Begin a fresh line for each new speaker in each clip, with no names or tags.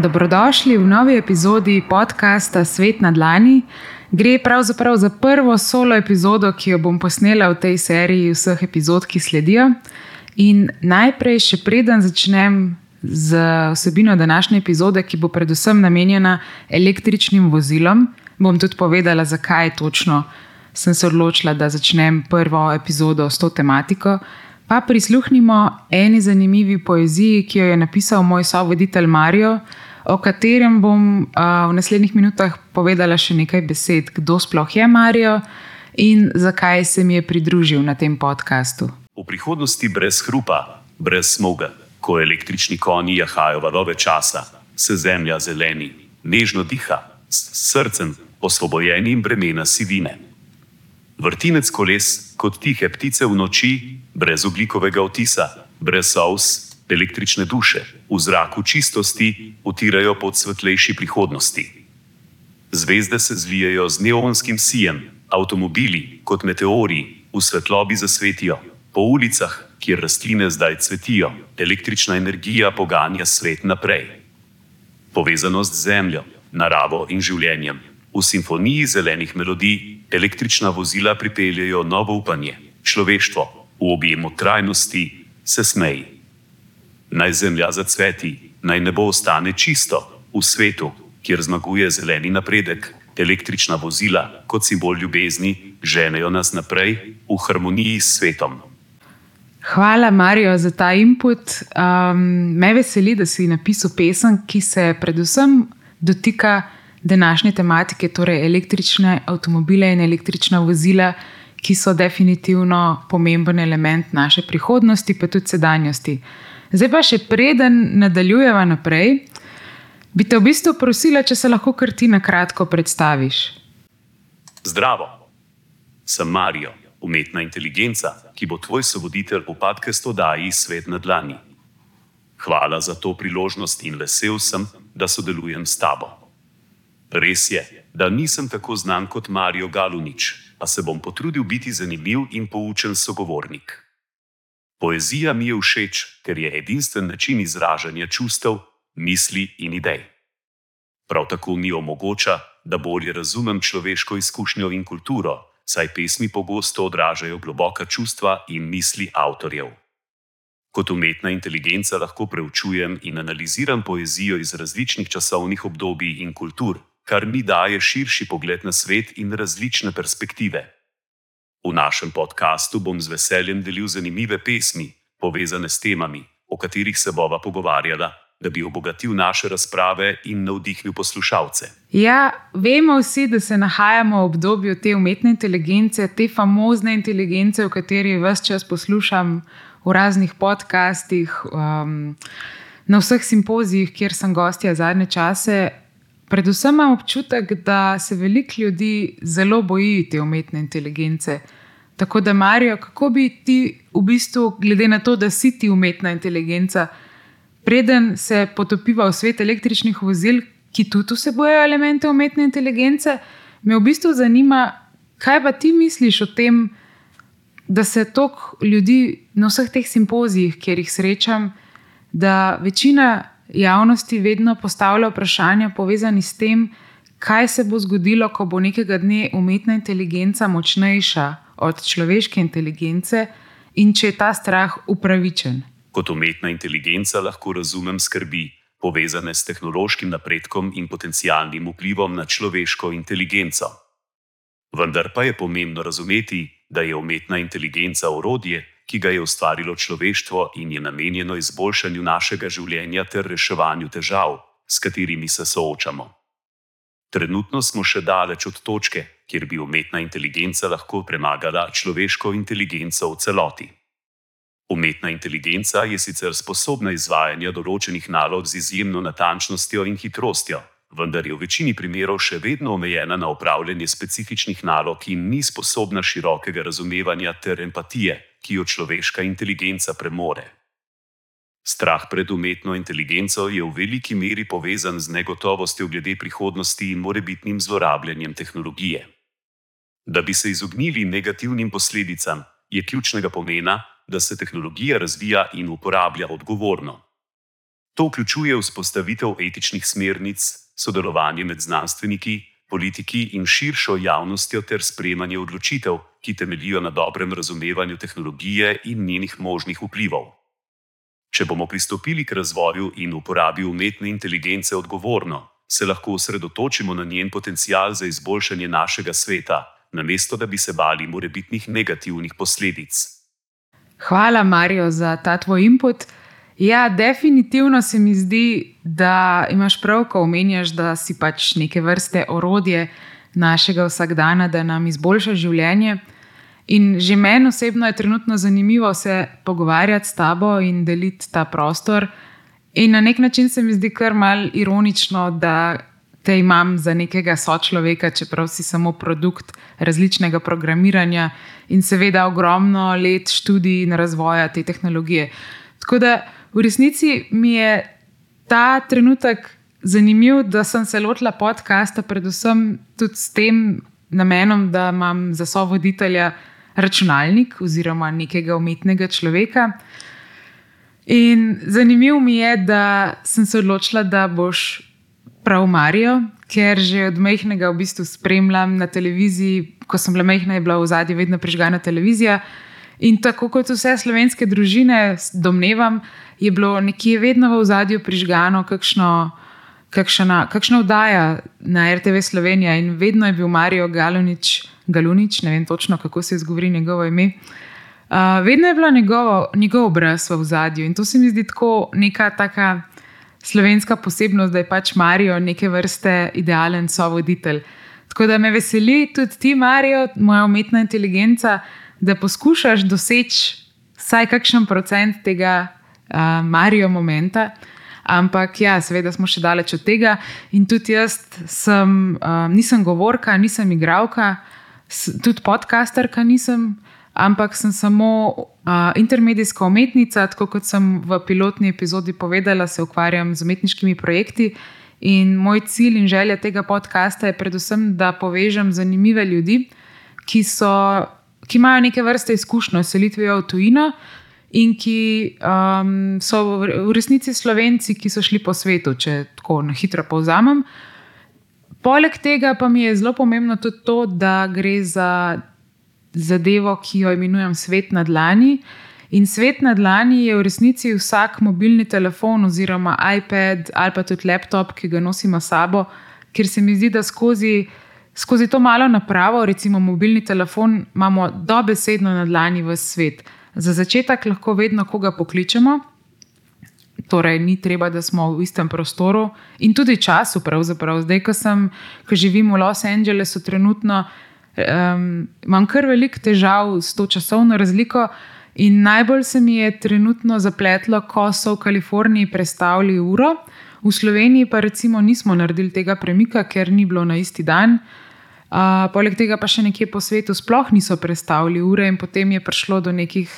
Dobrodošli v novi epizodi podcasta Svet na Dlani. Gre pravzaprav za prvo solo epizodo, ki jo bom posnela v tej seriji vseh epizod, ki sledijo. In najprej, še preden začnem z vsebino današnje epizode, ki bo predvsem namenjena električnim vozilom, bom tudi povedala, zakaj točno sem se odločila, da začnem prvo epizodo s to tematiko. Pa prisluhnimo eni zanimivi poeziji, ki jo je napisal moj sovoditelj Marijo, o katerem bom uh, v naslednjih minutah povedala še nekaj besed, kdo sploh je Marijo in zakaj se mi je pridružil na tem podkastu.
V prihodnosti brez hrupa, brez smoga, ko električni konji jahajo valove časa, se zemlja zeleni, nežno diha, s srcem osvobojenim bremena sivine. Vrtinec koles kot tihe ptice v noči, brez oglikovega otisa, brez aus, električne duše, v zraku čistosti, utirajo pod svetlejši prihodnosti. Zvezde se zvijajo z neonskim sijem, avtomobili kot meteori v svetlobi zasvetijo, po ulicah, kjer rastline zdaj cvetijo, električna energija poganja svet naprej. Povezanost z zemljo, naravo in življenjem. V simfoniji zelenih melodij električna vozila pripeljejo novo upanje, človeštvo v objemu trajnosti se smeji. Naj zemlja zacveti, naj nebo ostane čisto v svetu, kjer zmaguje zeleni napredek. Električna vozila kot simbol ljubezni ženejo nas naprej v harmoniji s svetom.
Hvala, Marijo, za ta input. Um, me veseli, da si napisal pesem, ki se predvsem dotika današnje tematike, torej električne avtomobile in električna vozila, ki so definitivno pomemben element naše prihodnosti, pa tudi sedanjosti. Zdaj pa še preden nadaljujemo naprej, bi te v bistvu prosila, če se lahko kar ti na kratko predstaviš.
Zdravo, sem Marijo, umetna inteligenca, ki bo tvoj sovoditelj v podkastu Daji svet na dlani. Hvala za to priložnost in vesel sem, da sodelujem s tabo. Res je, da nisem tako znan kot Marijo Galunič, a se bom potrudil biti zanimiv in poučen sogovornik. Poezija mi je všeč, ker je edinstven način izražanja čustev, misli in idej. Prav tako mi omogoča, da bolje razumem človeško izkušnjo in kulturo, saj pesmi pogosto odražajo globoka čustva in misli avtorjev. Kot umetna inteligenca lahko preučujem in analiziram poezijo iz različnih časovnih obdobij in kultur, kar mi daje širši pogled na svet in različne perspektive. V našem podkastu bom z veseljem delil zanimive pesmi, povezane s temami, o katerih se bova pogovarjala, da bi obogatil naše razprave in navdihnil poslušalce.
Ja, vemo vsi, da se nahajamo v obdobju te umetne inteligence, te famozne inteligence, o kateri vse čas poslušam v raznih podkastih, um, na vseh simpozijih, kjer sem gostja zadnje čase. Predvsem imam občutek, da se veliko ljudi zelo boji te umetne inteligence. Tako da, Marijo, kako bi ti, v bistvu, glede na to, da si ti umetna inteligenca, preden se potopiva v svet električnih vozil, ki tudi vsebujejo elemente umetne inteligence, me v bistvu zanima, kaj pa ti misliš o tem, da se toliko ljudi na vseh teh simpozijih, kjer jih srečam, da večina javnosti vedno postavlja vprašanja, povezani s tem, kaj se bo zgodilo, ko bo nekega dne umetna inteligenca močnejša od človeške inteligence in če je ta strah upravičen.
Kot umetna inteligenca lahko razumem skrbi, povezane s tehnološkim napredkom in potencialnim vplivom na človeško inteligenco. Vendar pa je pomembno razumeti, da je umetna inteligenca orodje, ki ga je ustvarilo človeštvo in je namenjeno izboljšanju našega življenja ter reševanju težav, s katerimi se soočamo. Trenutno smo še daleč od točke, kjer bi umetna inteligenca lahko premagala človeško inteligenco v celoti. Umetna inteligenca je sicer sposobna izvajanja določenih nalog z izjemno natančnostjo in hitrostjo, vendar je v večini primerov še vedno omejena na upravljanje specifičnih nalog in ni sposobna širokega razumevanja ter empatije, ki jo človeška inteligenca premore. Strah pred umetno inteligenco je v veliki meri povezan z negotovostjo glede prihodnosti in morebitnim zlorabljanjem tehnologije. Da bi se izognili negativnim posledicam, je ključnega pomena, da se tehnologija razvija in uporablja odgovorno. To vključuje vzpostavitev etičnih smernic, sodelovanje med znanstveniki, politiki in širšo javnostjo ter sprejemanje odločitev, ki temeljijo na dobrem razumevanju tehnologije in njenih možnih vplivov. Če bomo pristopili k razvoju in uporabi umetne inteligence odgovorno, se lahko osredotočimo na njen potencial za izboljšanje našega sveta, namesto da bi se bali morebitnih negativnih posledic.
Hvala, Marijo, za ta tvoj input. Ja, definitivno se mi zdi, da imaš prav, ko omenjaš, da si pač neke vrste orodje našega vsakdana, da nam izboljša življenje. In že meni osebno je trenutno zanimivo se pogovarjati s tabo in deliti ta prostor. In na nek način se mi zdi kar mal ironično, da te imam za nekega sočloveka, čeprav si samo produkt različnega programiranja in seveda ogromno let študij in razvoja te tehnologije. Tako da v resnici mi je ta trenutek zanimiv, da sem se lotila podcasta, predvsem tudi s tem namenom, da imam za sovoditelja računalnik oziroma nekega umetnega človeka. In zanimivo mi je, da sem se odločila, da boš prav Marijo, ker že od mehkega v bistvu spremljam na televiziji. Ko sem bila mehna, je bila v zadnji vedno prižgana televizija. In tako kot vse slovenske družine, domnevam, je bilo nekje vedno v zadju prižgano kakšno, kakšna, kakšna vdaja na RTV Slovenija in vedno je bil Marijo Galunič, Galunič, ne vem točno, kako se izgovori njegovo ime. Uh, vedno je bila njegovo, njegov obraz v zadju in to se mi zdi tako neka taka slovenska posebnost, da je pač Marijo neke vrste idealen sovoditelj. Tako da me veseli tudi ti, Marijo, moja umetna inteligenca, da poskušaš doseči vsaj kakšen procent tega uh, Marijo momenta. Ampak, ja, seveda smo še daleč od tega. In tudi jaz sem, uh, nisem govorka, nisem igralka, tudi podcasterka nisem, ampak sem samo uh, intermedijska umetnica. Tako kot sem v pilotni epizodi povedala, se ukvarjam z umetniškimi projekti. In moj cilj in želja tega podcasta je predvsem, da povežem zanimive ljudi, ki, so, ki imajo neke vrste izkušnje s selitvijo v tujino in ki um, so v resnici slovenci, ki so šli po svetu, če tako na hitro povzamem. Poleg tega pa mi je zelo pomembno tudi to, da gre za zadevo, ki jo imenujem svet na dlani. In svet na dlani je v resnici vsak mobilni telefon, oziroma iPad ali pa tudi laptop, ki ga nosimo s sabo, ker se mi zdi, da skozi, skozi to malo napravo, recimo mobilni telefon, imamo dobesedno na dlani v svet. Za začetek lahko vedno koga pokličemo, torej ni treba, da smo v istem prostoru in tudi času. Pravzaprav. Zdaj, ko, sem, ko živim v Los Angelesu, trenutno um, imam kar veliko težav s to časovno razliko. In najbolj se mi je trenutno zapletlo, ko so v Kaliforniji predstavili uro, v Sloveniji pa recimo nismo naredili tega premika, ker ni bilo na isti dan. Uh, poleg tega pa še nekje po svetu sploh niso predstavili ure, in potem je prišlo do nekih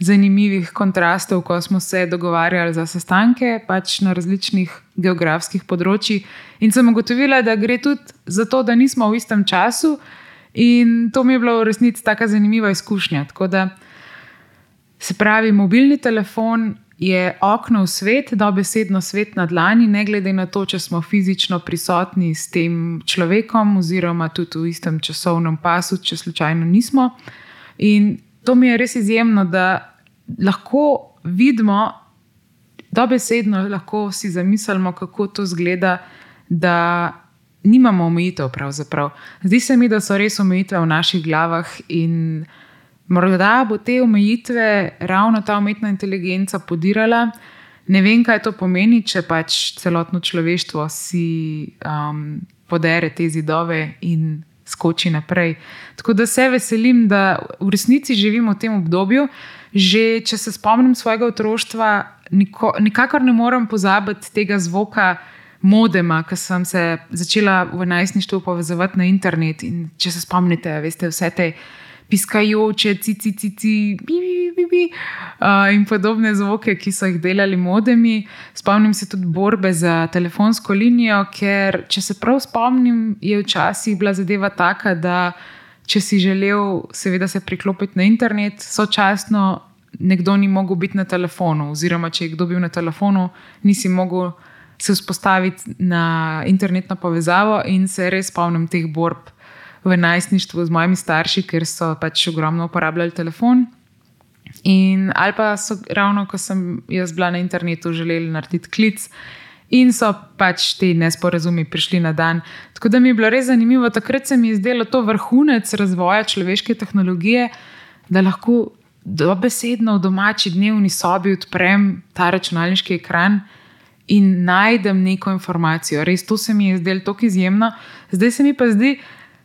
zanimivih kontrastov, ko smo se dogovarjali za sestanke pač na različnih geografskih področjih. In sem ugotovila, da gre tudi za to, da nismo v istem času, in to mi je bilo v resnici tako zanimiva izkušnja. Tako da se pravi, mobilni telefon je okno v svet, dobesedno svet na dlani, ne glede na to, če smo fizično prisotni s tem človekom, oziroma tudi v istem časovnem pasu, če slučajno nismo. In to mi je res izjemno, da lahko vidimo, dobesedno lahko si zamislimo, kako to zgleda, da nimamo omejitev. Pravzaprav. Zdi se mi, da so res omejitve v naših glavah in Morda bo te omejitve ravno ta umetna inteligenca podirala. Ne vem, kaj to pomeni, če pač celotno človeštvo si um, podere te zidove in skoči naprej. Tako da se veselim, da v resnici živim v tem obdobju. Že če se spomnim svojega otroštva, niko, nikakor ne morem pozabiti tega zvoka modema, ki sem se začela v najstništvu povezovati na internet. In če se spomnite, veste, vse te piskajoče, cici, cici, bi, bi, bi, bi, uh, in podobne zvoke, ki so jih delali modemi. Spomnim se tudi borbe za telefonsko linijo, ker, če se prav spomnim, je včasih bila zadeva taka, da če si želel, seveda, se priklopiti na internet, sočasno nekdo ni mogel biti na telefonu, oziroma če je kdo bil na telefonu, nisi mogel se vzpostaviti na internetno povezavo in se res spomnim teh borb v najstništvu z mojimi starši, ker so pač ogromno uporabljali telefon. In ali pa so ravno, ko sem jaz bila na internetu, želeli narediti klic. In so pač ti nesporazumi prišli na dan. Tako da mi je bilo res zanimivo, takrat se mi je zdelo to vrhunec razvoja človeške tehnologije, da lahko dobesedno v domači dnevni sobi odprem ta računalniški ekran in najdem neko informacijo. Res to se mi je zdelo tako izjemno. Zdaj se mi pa zdi,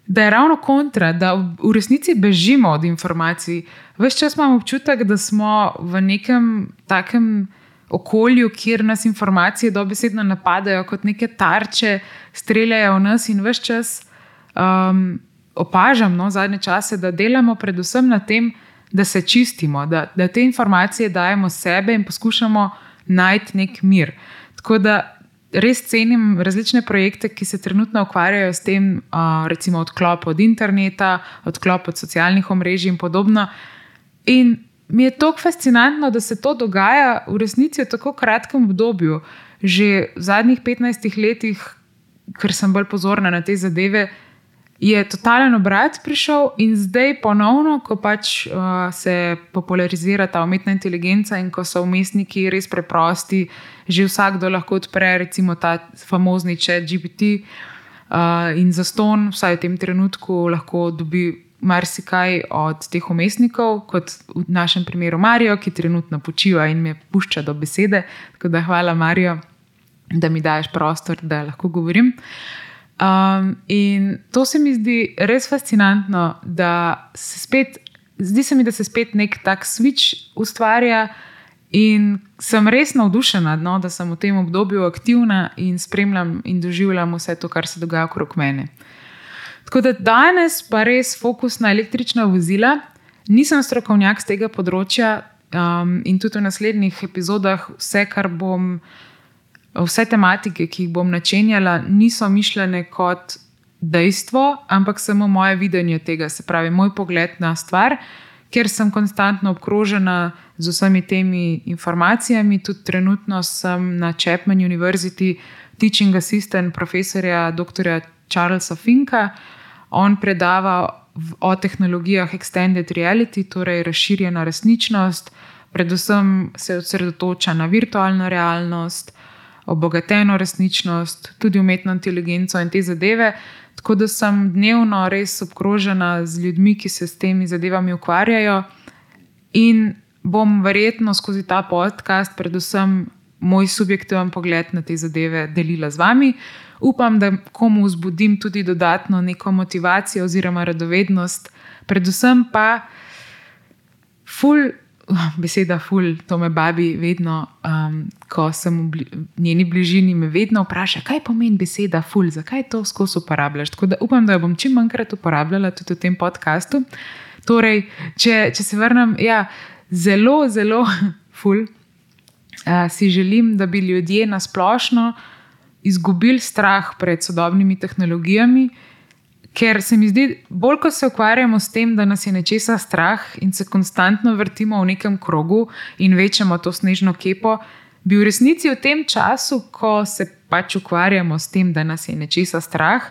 da je ravno kontra, da v resnici bežimo od informacij. Ves čas imam občutek, da smo v nekem takem okolju, kjer nas informacije dobesedno napadajo kot neke tarče, streljajo v nas in ves čas um, opažam no, zadnje čase, da delamo predvsem na tem, da se čistimo, da, da te informacije dajemo sebe in poskušamo najti nek mir. Tako da res cenim različne projekte, ki se trenutno ukvarjajo s tem, uh, recimo odklop od interneta, odklop od socialnih omrežij in podobno. In mi je tako fascinantno, da se to dogaja v resnici v tako kratkem obdobju. Že v zadnjih 15 letih, ker sem bolj pozorna na te zadeve, je totalen obrat prišel in zdaj ponovno, ko pač uh, se popularizira ta umetna inteligenca in ko so umestniki res preprosti, že vsakdo lahko odpre recimo ta famozni chat GPT uh, in za ston, vsaj v tem trenutku, lahko dobi. Marsikaj od teh umestnikov, kot v našem primeru Marijo, ki trenutno počiva in me pušča do besede. Tako da hvala, Marijo, da mi daš prostor, da lahko govorim. Uh, Um, in to se mi zdi res fascinantno, da se spet, zdi se mi, da se spet nek tak switch ustvarja, in sem res navdušena, no, da sem v tem obdobju aktivna in spremljam in doživljam vse to, kar se dogaja okrog mene. Tako da danes pa res fokus na električna vozila. Nisem strokovnjak z tega področja um, in tudi v naslednjih epizodah vse, kar bom vse tematike, ki jih bom načenjala, niso mišljene kot dejstvo, ampak samo moje videnje tega, se pravi, moj pogled na stvar, ker sem konstantno obkrožena z vsemi temi informacijami. Tudi trenutno sem na Chapman University, teaching assistant profesorja dr. Charlesa Finka. On predava o tehnologijah extended reality, torej razširjena resničnost, predvsem se osredotoča na virtualno realnost obogateno resničnost, tudi umetno inteligenco in te zadeve. Tako da sem dnevno res obkrožena z ljudmi, ki se s temi zadevami ukvarjajo, in bom verjetno skozi ta podcast, predvsem moj subjektiven pogled na te zadeve, delila z vami. Upam, da komu vzbudim tudi dodatno neko motivacijo oziroma radovednost, predvsem pa ful beseda ful, to me babi vedno, um, ko sem v bli, njeni bližini, me vedno vpraša, kaj pomeni beseda ful, zakaj to skozi uporabljaš. Tako da upam, da jo bom čim manjkrat uporabljala tudi v tem podkastu. Torej, če, če se vrnem, ja, zelo, zelo ful, uh, si želim, da bi ljudje na splošno izgubili strah pred sodobnimi tehnologijami. Ker se mi zdi, bolj ko se ukvarjamo s tem, da nas je nečesa strah in se konstantno vrtimo v nekem krogu in večamo to snežno kepo, bi v resnici v tem času, ko se pač ukvarjamo s tem, da nas je nečesa strah,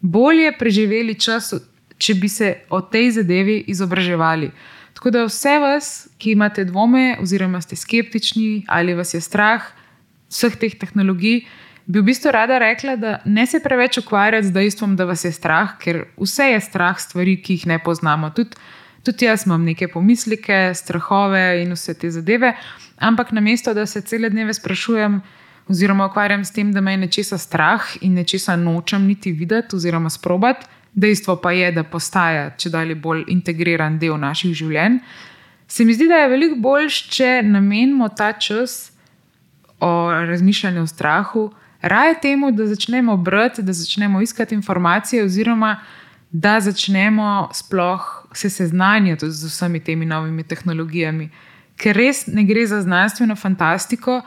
bolje preživeli čas, če bi se o tej zadevi izobraževali. Tako da vse vas, ki imate dvome, oziroma ste skeptični ali vas je strah vseh teh tehnologij, bi v bistvu rada rekla, da ne se preveč ukvarjati z dejstvom, da vas je strah, ker vse je strah stvari, ki jih ne poznamo. Tudi, tudi jaz imam neke pomisleke, strahove in vse te zadeve, ampak namesto da se cele dneve sprašujem. Oziroma, ukvarjam s tem, da me je nečesa strah in nečesa nočem niti videti, oziroma sprobati. Dejstvo pa je, da postaja če dalje bolj integriran del naših življenj. Se mi zdi, da je veliko bolj, če namenimo ta čas o razmišljanju o strahu, raje temu, da začnemo brati, da začnemo iskati informacije, oziroma da začnemo sploh se seznanjati z vsemi temi novimi tehnologijami. Ker res ne gre za znanstveno fantastiko,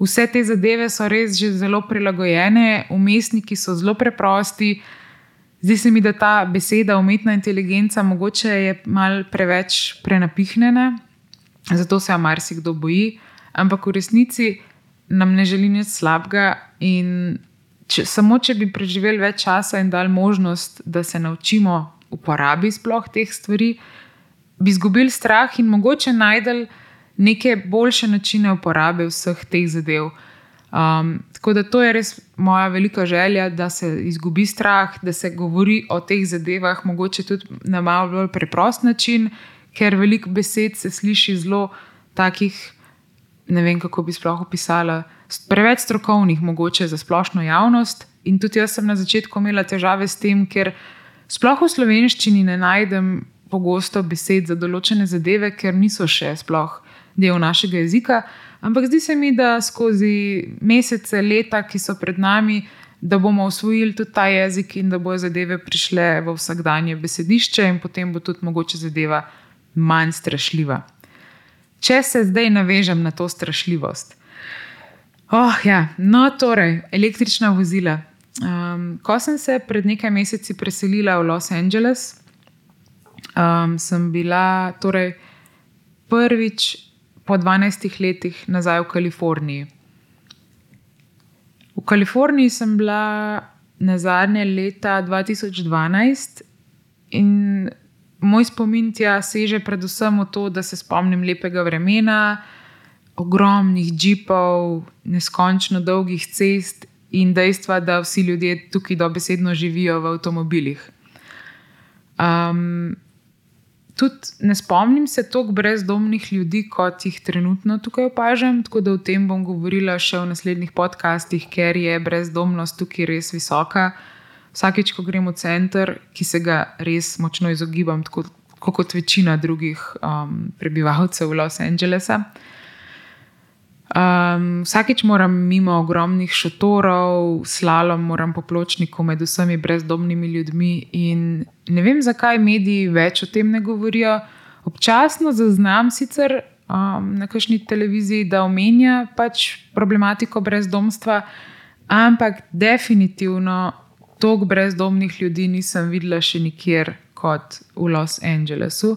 vse te zadeve so res že zelo prilagojene, umestniki so zelo preprosti. Zdi se mi, da ta beseda umetna inteligenca mogoče je mal preveč prenapihnjena. zato se marsikdo boji, ampak v resnici nam ne želi nič slabega. Če, samo če bi preživeli več časa in dali možnost, da se naučimo uporabiti sploh teh stvari, bi izgubili strah in mogoče najdel neke boljše načine uporabe vseh teh zadev. Um, tako da to je res moja velika želja, da se izgubi strah, da se govori o teh zadevah, mogoče tudi na malo bolj preprost način, ker veliko besed se sliši zelo takih, ne vem kako bi sploh opisala, preveč strokovnih, mogoče za splošno javnost. In tudi jaz sem na začetku imela težave s tem, ker sploh v slovenščini ne najdem pogosto besed za določene zadeve, ker niso še sploh del našega jezika. Ampak zdi se mi, da skozi mesece, leta, ki so pred nami, da bomo usvojili tudi ta jezik in da bodo zadeve prišle v vsakdanje besedišče, in potem bo tudi mogoče zadeva manj strašljiva. Če se zdaj navežem na to strašljivost. Oh, ja. No, torej, električna vozila. Um, ko sem se pred nekaj meseci preselila v Los Angeles, um, sem bila torej, prvič po 12 letih nazaj v Kaliforniji. V Kaliforniji sem bila na zadnje leta 2012 in moj spomin tja seže predvsem v to, da se spomnim lepega vremena, ogromnih jeepov, neskončno dolgih cest in dejstva, da vsi ljudje tukaj dobesedno živijo v avtomobilih. Um, tudi ne spomnim se toliko brezdomnih ljudi, kot jih trenutno tukaj opažam, tako da o tem bom govorila še v naslednjih podcastih, ker je brezdomnost tukaj res visoka vsakeč, ko grem v center, ki se ga res močno izogibam, tako kot večina drugih um, prebivalcev Los Angelesa. Um, vsakeč moram mimo ogromnih šotorov, slalom, moram po pločniku med vsemi brezdomnimi ljudmi. In ne vem, zakaj mediji več o tem ne govorijo. Občasno zaznam sicer um, na kakšni televiziji, da omenja pač problematiko brezdomstva, ampak definitivno toliko brezdomnih ljudi nisem videla še nikjer kot v Los Angelesu.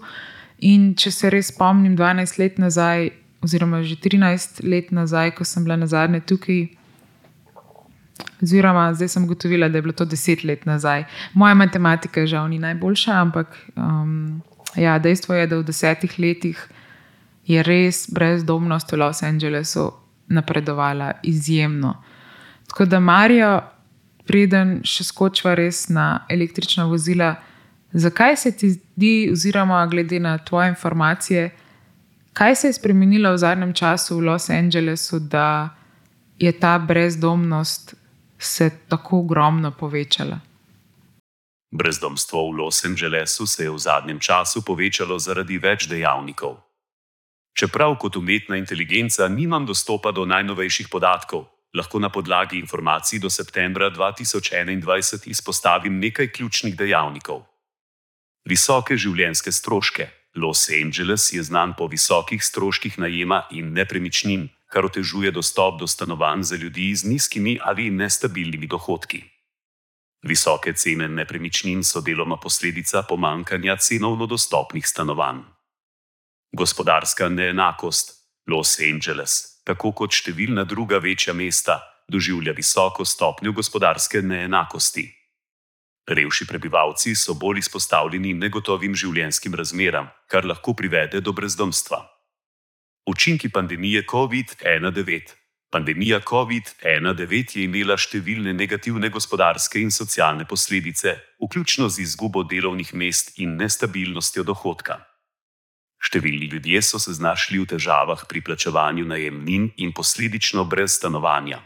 In če se res spomnim, 12 let nazaj, oziroma že 13 let nazaj, ko sem bila na zadnje tukaj, oziroma zdaj sem ugotovila, da je bilo to 10 let nazaj. Moja matematika žal ni najboljša, ampak um, ja, dejstvo je, da v desetih letih je res brezdomnost v Los Angelesu napredovala izjemno. Tako da Marijo preden še skočiva res na električna vozila, zakaj se ti zdi, oziroma glede na tvoje informacije, kaj se je spremenilo v zadnjem času v Los Angelesu, da je ta brezdomnost se tako ogromno povečala?
Brezdomstvo v Los Angelesu se je v zadnjem času povečalo zaradi več dejavnikov. Čeprav kot umetna inteligenca nimam dostopa do najnovejših podatkov, lahko na podlagi informacij do septembra 2021 izpostavim nekaj ključnih dejavnikov. Visoke življenjske stroške. Los Angeles je znan po visokih stroških najema in nepremičnin, kar otežuje dostop do stanovanj za ljudi z nizkimi ali nestabilnimi dohodki. Visoke cene nepremičnin so deloma posledica pomankanja cenovno dostopnih stanovanj. Gospodarska neenakost. Los Angeles tako kot številna druga večja mesta, doživlja visoko stopnjo gospodarske neenakosti. Revši prebivalci so bolj izpostavljeni negotovim življenjskim razmeram, kar lahko privede do brezdomstva. Učinki pandemije COVID-19. Pandemija COVID-19 je imela številne negativne gospodarske in socialne posledice, vključno z izgubo delovnih mest in nestabilnostjo dohodka. Številni ljudje so se znašli v težavah pri plačevanju najemnin in posledično brez stanovanja.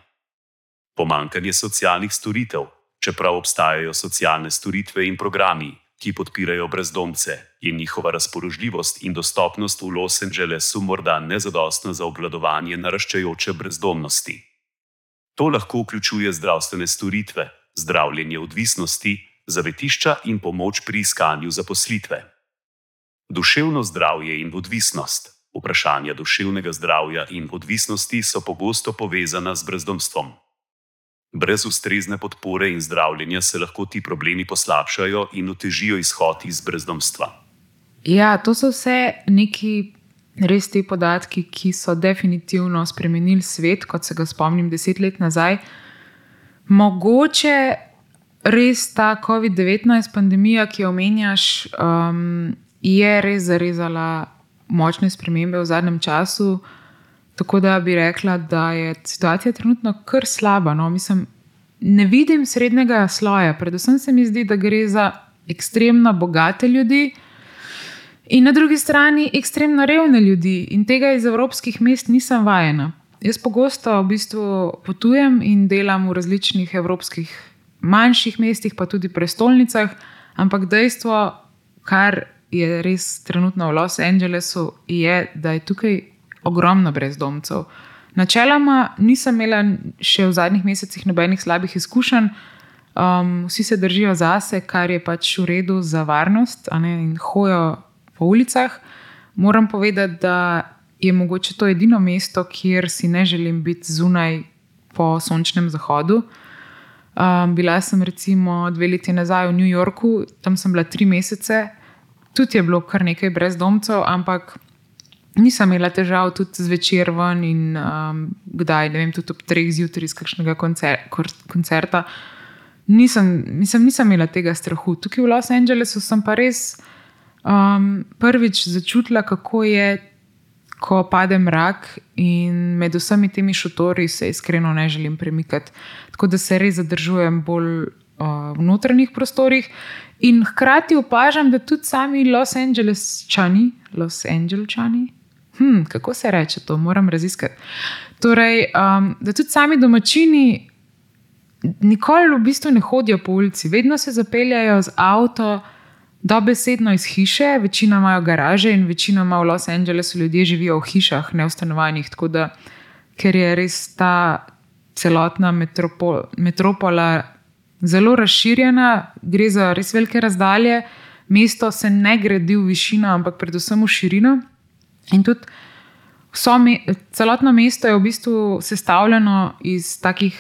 Pomankanje socialnih storitev, čeprav obstajajo socialne storitve in programi, ki podpirajo brezdomce, je njihova razpoložljivost in dostopnost v Los Angelesu morda nezadostna za obvladovanje naraščajoče brezdomnosti. To lahko vključuje zdravstvene storitve, zdravljenje odvisnosti, zavetišča in pomoč pri iskanju zaposlitve. Duševno zdravje in odvisnost. Vprašanja duševnega zdravja in odvisnosti so pogosto povezana z brezdomstvom. Brez ustrezne podpore in zdravljenja se lahko ti problemi poslabšajo in otežijo izhod iz brezdomstva.
Ja, to so vse neki res ti podatki, ki so definitivno spremenili svet, kot se ga spomnim deset let nazaj. Mogoče res ta COVID-19 pandemija, ki jo omenjaš, um, je res zarezala močne spremembe v zadnjem času. Tako da bi rekla, da je situacija trenutno kar slaba. No? Mislim, ne vidim srednjega sloja, predvsem se mi zdi, da gre za ekstremno bogate ljudi. In na drugi strani ekstremno revne ljudi, in tega iz evropskih mest nisem vajena. Jaz pogosto v bistvu potujem in delam v različnih evropskih manjših mestih, pa tudi prestolnicah, ampak dejstvo, kar je res trenutno v Los Angelesu, je, da je tukaj ogromno brezdomcev. Načeloma nisem imela še v zadnjih mesecih nobenih slabih izkušenj, um, vsi se držijo zase, kar je pač v redu za varnost, in hojo po ulicah. Moram povedati, da je mogoče to edino mesto, kjer si ne želim biti zunaj po sončnem zahodu. Um, bila sem recimo dve leti nazaj v New Yorku, tam sem bila tri mesece, tudi je bilo kar nekaj brezdomcev, ampak nisem imela težav tudi zvečer ven in um, kdaj, ne vem, tudi ob treh zjutraj iz kakšnega koncer koncerta. Nisem, nisem, nisem imela tega strahu. Tukaj v Los Angelesu sem pa res um, prvič začutila, kako je, ko pade mrak in med vsemi temi šotori se iskreno ne želim premikati. Tako da se res zadržujem bolj uh, notranjih prostorih. In hkrati opažam, da tudi sami Los Angelesčani, Los Angelesčani, hm, kako se reče to, moram raziskati. Torej, um, da tudi sami domačini nikoli v bistvu ne hodijo po ulici, vedno se zapeljajo z avto, dobesedno iz hiše, večina imajo garaže in večina ima v Los Angelesu ljudje živijo v hišah, ne v stanovanjih. Tako da, ker je res ta celotna metropol, metropola zelo razširjena, gre za res velike razdalje. Mesto se ne gradi v višino, ampak predvsem v širino. In tudi me, celotno mesto je v bistvu sestavljeno iz takih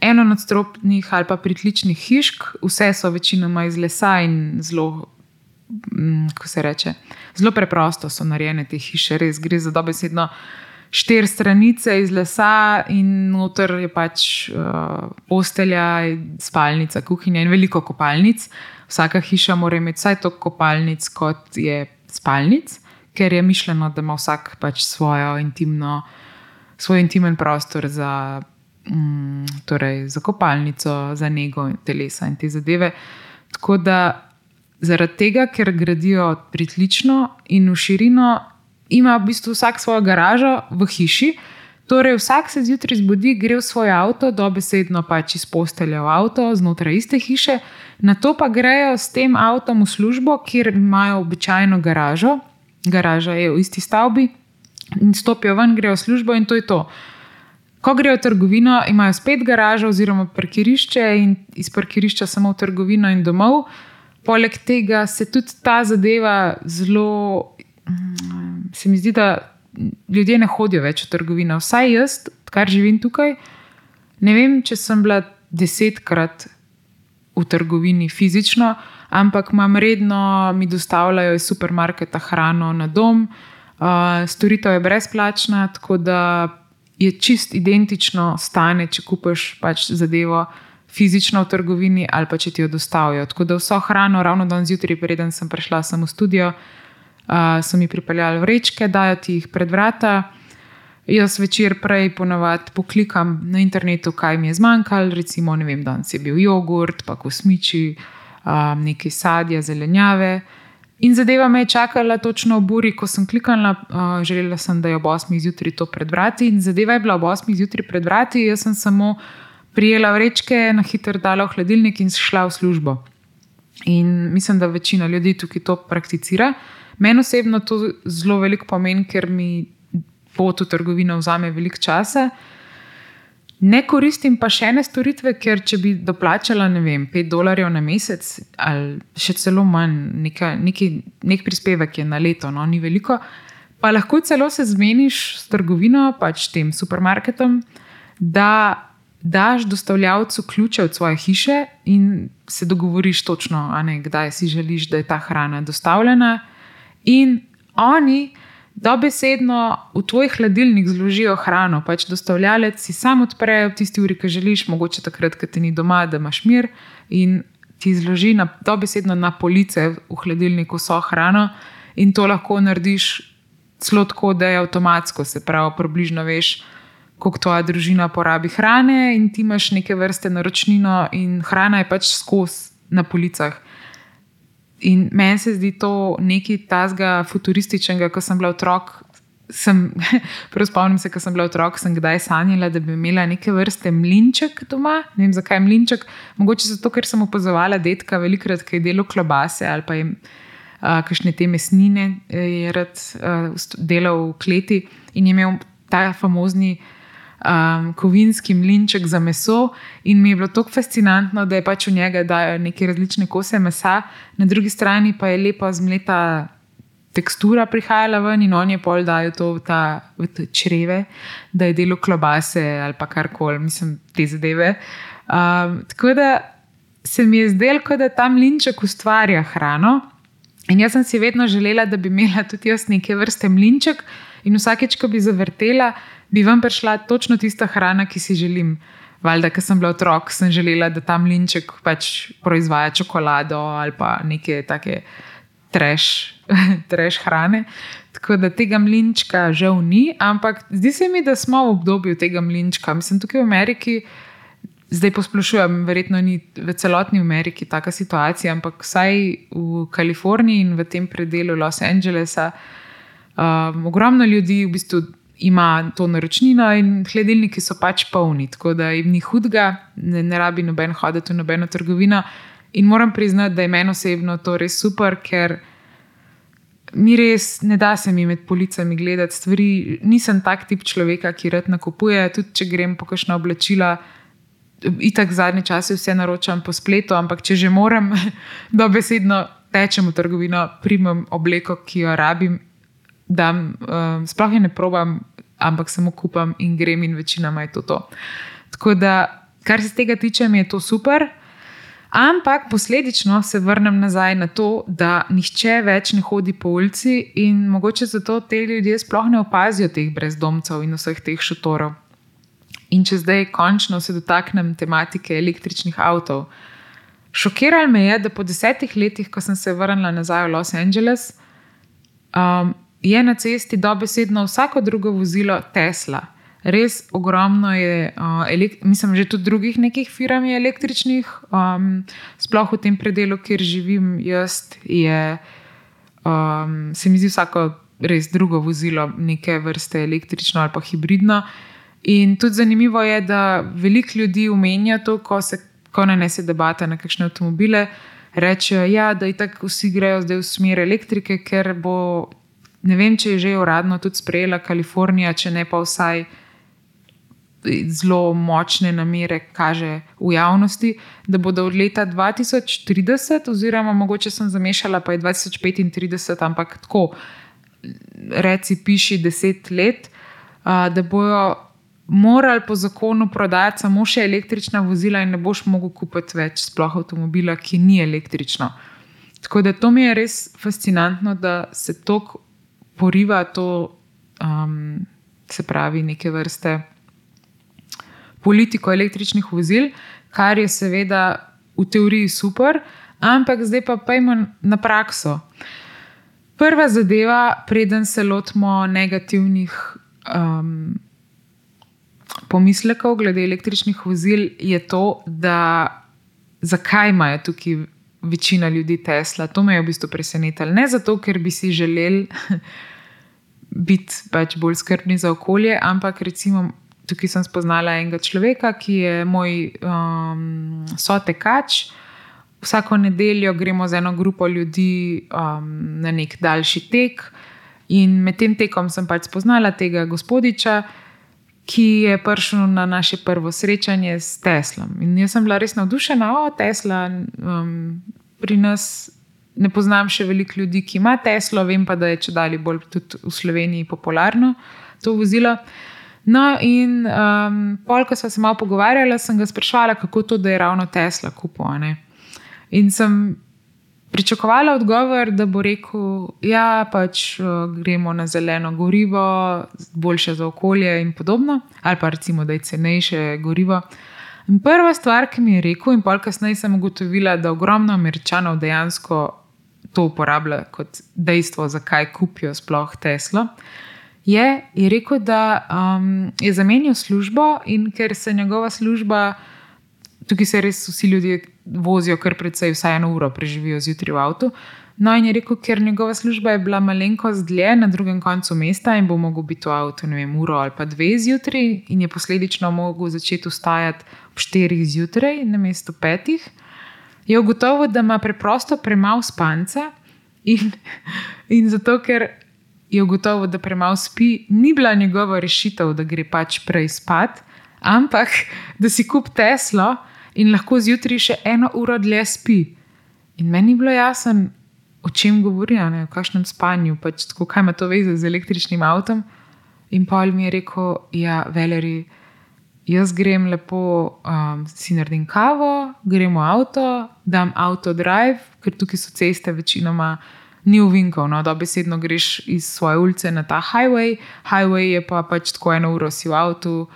enonadstropnih ali pa pritličnih hišk, vse so večinoma iz lesa in zelo, mm, kako se reče, zelo preprosto so narejene te hiše, res gre za dobesedno štiri stranice iz lesa, in noter je pač uh, postelja, spalnica, kuhinja in veliko kopalnic. Vsaka hiša mora imeti vsaj toliko kopalnic, kot je spalnic, ker je mišljeno, da ima vsak pač svojo intimno, svoj intimen prostor za, um, torej za kopalnico, za nego telesa in te zadeve. Tako da zaradi tega, ker gradijo pritlično in v širino, ima v bistvu vsak svojo garažo v hiši. Torej, vsak se zjutraj zbudi, gre v svoj avto, dobesedno pač iz postelja v avto, znotraj iste hiše, na to pa grejo s tem avtom v službo, kjer imajo običajno garažo, garaža je v isti stavbi, in stopijo ven, grejo v službo in to je to. Ko grejo v trgovino, imajo spet garažo oziroma parkirišče in iz parkirišča samo v trgovino in domov. Poleg tega se tudi ta zadeva zelo se mi zdi, da ljudje ne hodijo več v trgovino. Vsaj jaz, kar živim tukaj, ne vem, če sem bila desetkrat v trgovini fizično, ampak imam redno, mi dostavljajo iz supermarketa hrano na dom, uh, storitev je brezplačna, tako da je čist identično stane, če kupiš pač zadevo. Fizično v trgovini, ali pa če ti jo dostavijo. Tako da vso hrano, ravno danes zjutraj, preden sem prišla sem v studio, uh, uh, so mi pripeljali vrečke, dajo ti jih pred vrata. Jaz večer prej ponovadi poklikam na internetu, kaj mi je zmanjkalo, recimo, ne vem, danes je bil jogurt, pa kosmiči, um, nekaj sadja, zelenjave. In zadeva me je čakala točno v buri, ko sem klikala, uh, želela sem, da je ob 8. zjutraj to pred vrati. In zadeva je bila ob 8. zjutraj pred vrati, jaz sem samo prijela vrečke, na hitro dala v hladilnik in šla v službo. In mislim, da večina ljudi tukaj to prakticira. Meni osebno to zelo veliko pomeni, ker mi pot v trgovino vzame veliko časa. Ne koristim pa še ene storitve, ker če bi doplačala, ne vem, 5 dolarjev na mesec ali še celo manj, neka, neki, nek prispevek je na leto, no, ni veliko, pa lahko celo se zmeniš s trgovino, pač tem supermarketom, da daš dostavljavcu ključe od svoje hiše in se dogovoriš točno, ne, kdaj si želiš, da je ta hrana dostavljena. In oni dobesedno v tvoj hladilnik zložijo hrano, pač dostavljalec si sam odpre v tisti uri, ki želiš, mogoče takrat, ko ti ni doma, da imaš mir in ti zloži na, dobesedno na police v hladilniku vso hrano, in to lahko narediš celo tako, da je avtomatsko, se pravi, približno veš. Kako tvoja družina porabi hrane, in ti imaš neke vrste naročnino, in hrana je pač skozi na policah. In meni se zdi to nekaj tazga futurističnega, ko sem bila otrok. Sem, spomnim se, ko sem bila otrok, sem kdaj sanjala, da bi imela neke vrste mlinček doma. Ne vem, zakaj mlinček. Mogoče zato, ker sem opazovala detka velikrat, ki je delo klobase ali pa jim uh, kakšne te mesnine, je rad uh, delal v kleti in je imel ta famozni um, kovinski mlinček za meso, in mi je bilo tako fascinantno, da je pač v njega dajo neke različne kose mesa, na drugi strani pa je lepa zmleta tekstura prihajala ven in oni pol dajo to v, ta, v čreve, da je delo klobase ali pa karkoli, mislim, te zadeve. Um, tako da se mi je zdelo, da ta mlinček ustvarja hrano. In jaz sem si vedno želela, da bi imela tudi jaz neke vrste mlinček, in vsakeč, ko bi zavrtela, bi vam prišla točno tista hrana, ki si želim. Valjda, ker sem bila otrok, sem želela, da tam linček pač proizvaja čokolado ali pa neke take treš, treš hrane. Tako da tega mlinčka žal ni, ampak zdi se mi, da smo v obdobju tega mlinčka. Mislim, tukaj v Ameriki, zdaj posplošujem, verjetno ni v celotni Ameriki taka situacija, ampak vsaj v Kaliforniji in v tem predelu Los Angelesa, um, ogromno ljudi v bistvu ima to naročnino in hladilniki so pač polni, tako da jim ni hudega, ne, ne rabi noben hoditi v nobeno trgovino. In moram priznati, da je meni osebno to res super, ker mi res ne da se mi med policami gledati stvari. Nisem tak tip človeka, ki rad nakupuje, tudi če grem po kakšna oblačila. Itak zadnje čase vse naročam po spletu, ampak če že moram, da besedno tečem v trgovino, primem obleko, ki jo rabim da um, sploh ne probam, ampak samo kupam in grem, in večinoma je to to. Tako da, kar se tega tiče, mi je to super. Ampak posledično se vrnem nazaj na to, da nihče več ne hodi po ulici in mogoče zato te ljudje sploh ne opazijo teh brezdomcev in vseh teh šotorov. In če zdaj končno se dotaknem tematike električnih avtomobilov. Šokiralo me je, da po desetih letih, ko sem se vrnila nazaj v Los Angeles, um, je na cesti dobesedno vsako drugo vozilo Tesla. Res ogromno je, uh, mislim, že tudi drugih nekih firm je električnih, um, sploh v tem predelu, kjer živim jaz, je, um, se mi zdi vsako res drugo vozilo neke vrste električno ali pa hibridno. In tudi zanimivo je, da veliko ljudi umenja to, ko se ko nanese debata na kakšne avtomobile, rečejo, ja, da tako vsi grejo zdaj v smer elektrike, ker bo ne vem, če je že uradno tudi sprejela Kalifornija, če ne pa vsaj zelo močne namere kaže v javnosti, da bodo od leta 2030, oziroma mogoče sem zamešala, pa je 2035, ampak tako, reci, piši 10 let, da bojo morali po zakonu prodajati samo še električna vozila in ne boš mogel kupiti več sploh avtomobila, ki ni električno. Tako da to mi je res fascinantno, da se toliko poriva to, um, se pravi, neke vrste politiko električnih vozil, kar je seveda v teoriji super, ampak zdaj pa pojmo na prakso. Prva zadeva, preden se lotimo negativnih um, pomislekov glede električnih vozil, je to, da zakaj imajo tukaj večina ljudi Tesla. To me je v bistvu presenetilo. Ne zato, ker bi si želeli biti pač bolj skrbni za okolje, ampak recimo tukaj sem spoznala enega človeka, ki je moj um, sotekač. Vsako nedeljo gremo z eno grupo ljudi um, na nek daljši tek, in med tem tekom sem pač spoznala tega gospodiča, ki je prišel na naše prvo srečanje s Teslom. In jaz sem bila res navdušena, o Tesla, um, pri nas ne poznam še veliko ljudi, ki ima Teslo, vem pa, da je če dalje bolj tudi v Sloveniji popularno to vozilo. No, in um, pol, ko sem se malo pogovarjala, sem ga sprašvala, kako to, da je ravno Tesla kupila. In sem pričakovala odgovor, da bo rekel, da ja, pač gremo na zeleno gorivo, boljše za okolje in podobno, ali pa recimo, da je cenejše gorivo. In prva stvar, ki mi je rekel, in pol kasneje sem ugotovila, da ogromno američanov dejansko to uporablja kot dejstvo, zakaj kupijo sploh Teslo. Je, je rekel, da um, je zamenjal službo in ker se njegova služba, tukaj se res vsi ljudje vozijo kar precej, vsaj eno uro preživijo zjutraj v avtu. No, in je rekel, ker njegova služba je bila malenkost dlje na drugem koncu mesta in bo mogel biti v avtu, ne vem, uro ali pa dve zjutraj, in je posledično mogel začeti vstajati ob štirih zjutraj, na mestu petih, je ugotovil, da ima preprosto premalo spanca in, in zato, ker je ugotovil, da premalo spi, ni bila njegova rešitev, da gre pač prej spat, ampak da si kup Teslo in lahko zjutraj še eno uro dlje spi. In meni je bilo jasno, o čem govorijo, o kakšnem spanju, pač tako, kaj ima to veze z električnim avtom. In Paul mi je rekel, ja, veleri, jaz grem lepo, um, si naredim kavo, gremo v avto, dam avto drive, ker tukaj so ceste večinoma ni uvinkov, no, da besedno greš iz svoje ulice na ta highway, highway je pa pač tako eno uro si v avtu,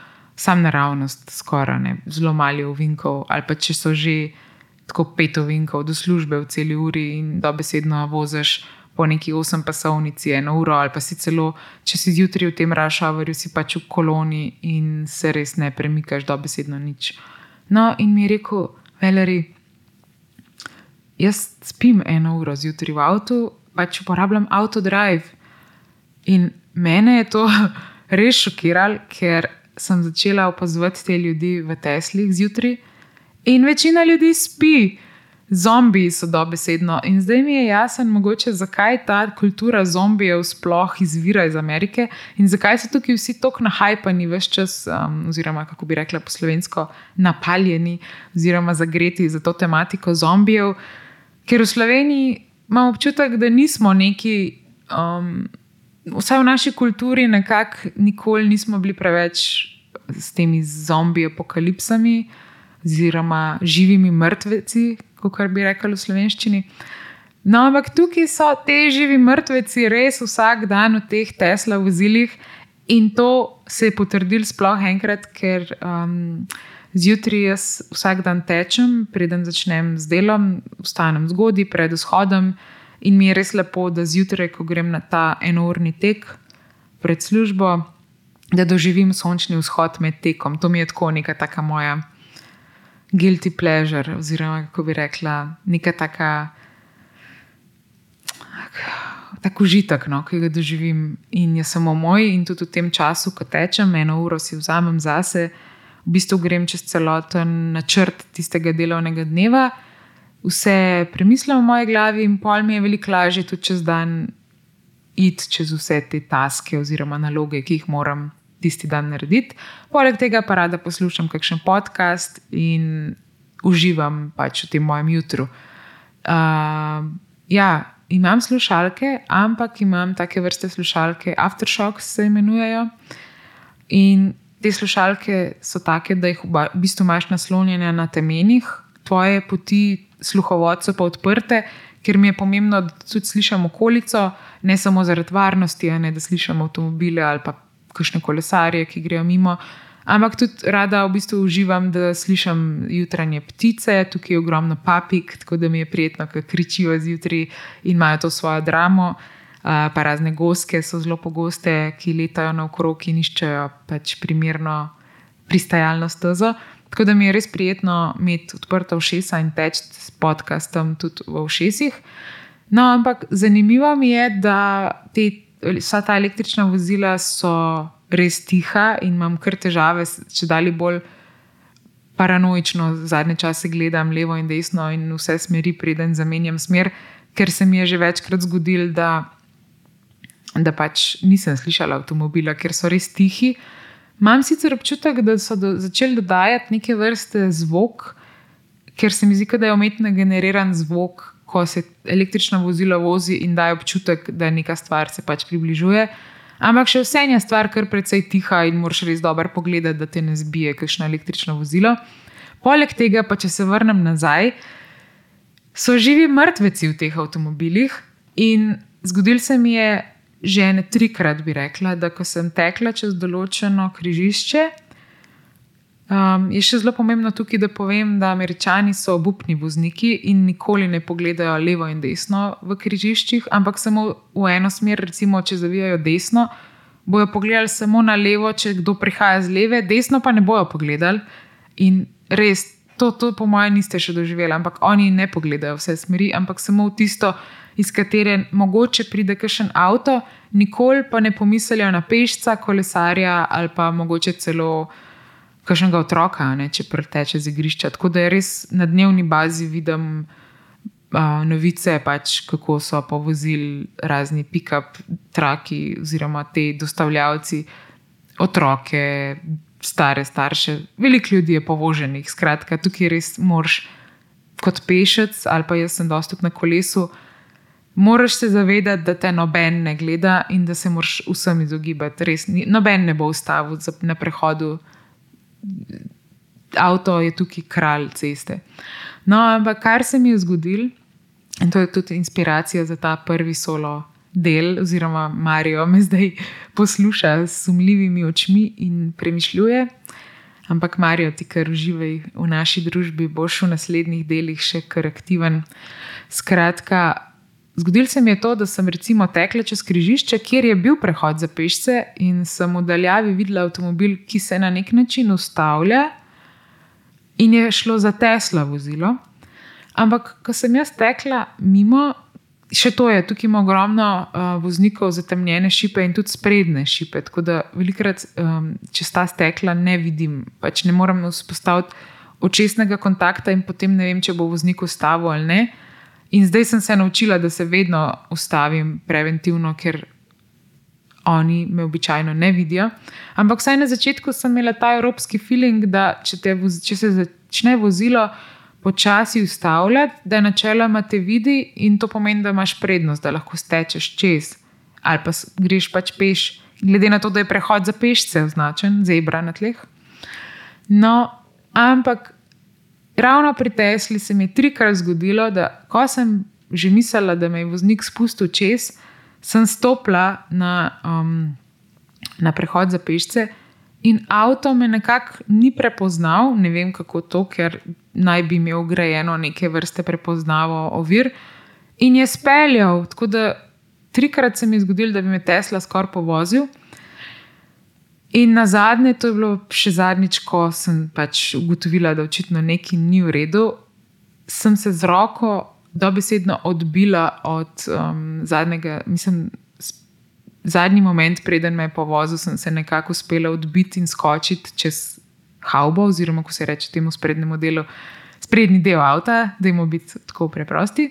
sam naravnost, skoraj ne, zelo malo uvinkov, ali pa če so že tako pet ovinkov do službe v celi uri in da besedno voziš po neki osem pasovnici, eno uro ali pa si celo, če si zjutraj v tem rašavarju, si pač v koloni in se res ne premikaš, da besedno nič. No, in mi je rekel, veleri, jaz spim eno uro zjutraj v avtu, pač uporabljam autodrive. In mene je to res šokiralo, ker sem začela opazovati te ljudi v Teslih zjutraj. In večina ljudi spi, zombiji so dobesedno. In zdaj mi je jasno, mogoče, zakaj ta kultura zombijev sploh izvira iz Amerike in zakaj so tukaj vsi tako nahajpani, vse čas, um, oziroma kako bi rekla po slovensko, napaljeni oziroma zagreti za to tematiko zombijev. Ker v Sloveniji imamo občutek, da nismo neki. Um, Vsaj v naši kulturi, nekako nikoli nismo bili preveč s temi zombi apokalipsami, uh, oziroma živimi mrtveci, kot bi rekli v slovenščini. No, ampak tukaj so te živi mrtveci res vsak dan v teh Tesla vozilih in to se je potrdil sploh enkrat, ker um, zjutraj jaz vsak dan tečem, preden začnem z delom, vstanem zgodaj pred vzhodom in mi je res lepo, da zjutraj, ko grem na ta enourni tek pred službo, da doživim sončni vzhod med tekom. To mi je tako neka taka moja guilty pleasure, oziroma kako bi rekla, neka taka. Tako užitek, no, ki ga doživim, in je samo moj, in tudi v tem času, ko tečem, eno uro si vzamem zase, v bistvu grem čez celoten načrt tistega delovnega dneva, vse premislim v moji glavi, in pol mi je veliko lažje tudi čez dan iti čez vse te taske oziroma naloge, ki jih moram tisti dan narediti. Poleg tega pa rada poslušam kakšen podcast in uživam pač v tem mojem jutru. Uh, ja, imam slušalke, ampak imam take vrste slušalke, aftershocks se imenujejo. In te slušalke so take, da jih v bistvu imaš naslonjene na temenih, tvoje poti sluhovod so pa odprte. Ker mi je pomembno, da tudi slišim okolico, ne samo zaradi varnosti, ne da slišim avtomobile ali pa kakšne kolesarje, ki grejo mimo. Ampak tudi rada v bistvu uživam, da slišim jutranje ptice, tukaj je ogromno papig, tako da mi je prijetno, ker kričijo zjutraj in imajo to svojo dramo. Uh, pa razne goske so zelo pogoste, ki letajo naokrog in iščejo pač primerno pristajalno stezo. Tako da mi je res prijetno imeti odprta ušesa in teči s podcastom tudi v ušesih. No, ampak zanimivo mi je, da te vsa ta električna vozila so res tiha in imam kar težave, če dalje bolj paranoično zadnje čase gledam levo in desno in vse smeri, preden zamenjam smer, ker se mi je že večkrat zgodilo, da, da pač nisem slišala avtomobila, ker so res tihi. Imam sicer občutek, da so do, začeli dodajati neke vrste zvok, ker se mi zdi, da je umetno generiran zvok, ko se električno vozilo vozi in daje občutek, da neka stvar se pač približuje. Ampak še vse je stvar kar precej tiha in moraš res dobro pogledati, da te ne zbije kakšno električno vozilo. Poleg tega, pa če se vrnem nazaj, so živi mrtveci v teh avtomobilih. In zgodil se mi je že ne trikrat, bi rekla, da ko sem tekla čez določeno križišče. Um, je še zelo pomembno tukaj, da povem, da američani so obupni vozniki in nikoli ne pogledajo levo in desno v križiščih, ampak samo v eno smer, recimo, če zavijajo desno, bojo pogledali samo na levo, če kdo prihaja z leve, desno pa ne bojo pogledali. In res, to, to po mojem, niste še doživeli, ampak oni ne pogledajo vse smeri, ampak samo v tisto, iz katere mogoče pride kakšen avto, nikoli pa ne pomislijo na pešca, kolesarja ali pa mogoče celo kakšnega otroka, ne, če preteče z igrišča. Tako da res na dnevni bazi vidim. Uh, novice, pač, kako so povozili razni pick-up traki, oziroma te dostavljavci, otroke, stare starše, veliko ljudi je povoženih. Skratka, tukaj res moraš, kot pešec, ali pa jaz sem dostop na kolesu, moraš se zavedati, da te noben ne gleda in da se moraš vsem izogibati. Res, noben ne bo ustavil na prehodu, avto je tukaj kralj ceste. No, ampak kar se mi je zgodilo, in to je tudi inspiracija za ta prvi solo del, oziroma Marijo me zdaj posluša s sumljivimi očmi in premišljuje. Ampak Marijo, ti kar uživaj v naši družbi, boš v naslednjih delih še kar aktiven. Skratka, zgodil se mi je to, da sem recimo tekla čez križišče, kjer je bil prehod za pešce in sem v daljavi videla avtomobil, ki se na nek način ustavlja in je šlo za Tesla vozilo. Ampak, ko sem jaz tekla mimo, še to je, tukaj ima ogromno uh, voznikov zatemnjene šipe in tudi sprednje šipe. Tako da velikrat, um, če sta stekla, ne vidim, pač ne morem vzpostaviti očesnega kontakta in potem ne vem, če bo voznik ustavil ali ne. In zdaj sem se naučila, da se vedno ustavim preventivno, ker oni me običajno ne vidijo. Ampak vsaj na začetku sem imela ta evropski feeling, da če, voz, če se začne vozilo počasi ustavljati, da načeloma te vidi in to pomeni, da imaš prednost, da lahko stečeš čez ali pa greš pač peš, glede na to, da je prehod za pešce označen, zebra na tleh. No, ampak ravno pri Tesli se mi je trikrat zgodilo, da ko sem že mislila, da me je voznik spustil čez, sem stopila na, um, na prehod za pešce. In avto me nekako ni prepoznal, ne vem kako to, ker naj bi imel grajeno neke vrste prepoznavo ovir. In je speljal, tako da trikrat se mi je zgodilo, da bi me Tesla skoraj povozil. In na zadnje, to je bilo še zadnjič, ko sem pač ugotovila, da očitno nekaj ni v redu, sem se z roko dobesedno odbila od um, zadnjega, mislim, zadnji moment, preden me je povozil, sem se nekako uspela odbiti in skočiti čez haubo, oziroma ko se reče temu sprednjemu delu, sprednji del avta, da jim biti tako preprosti.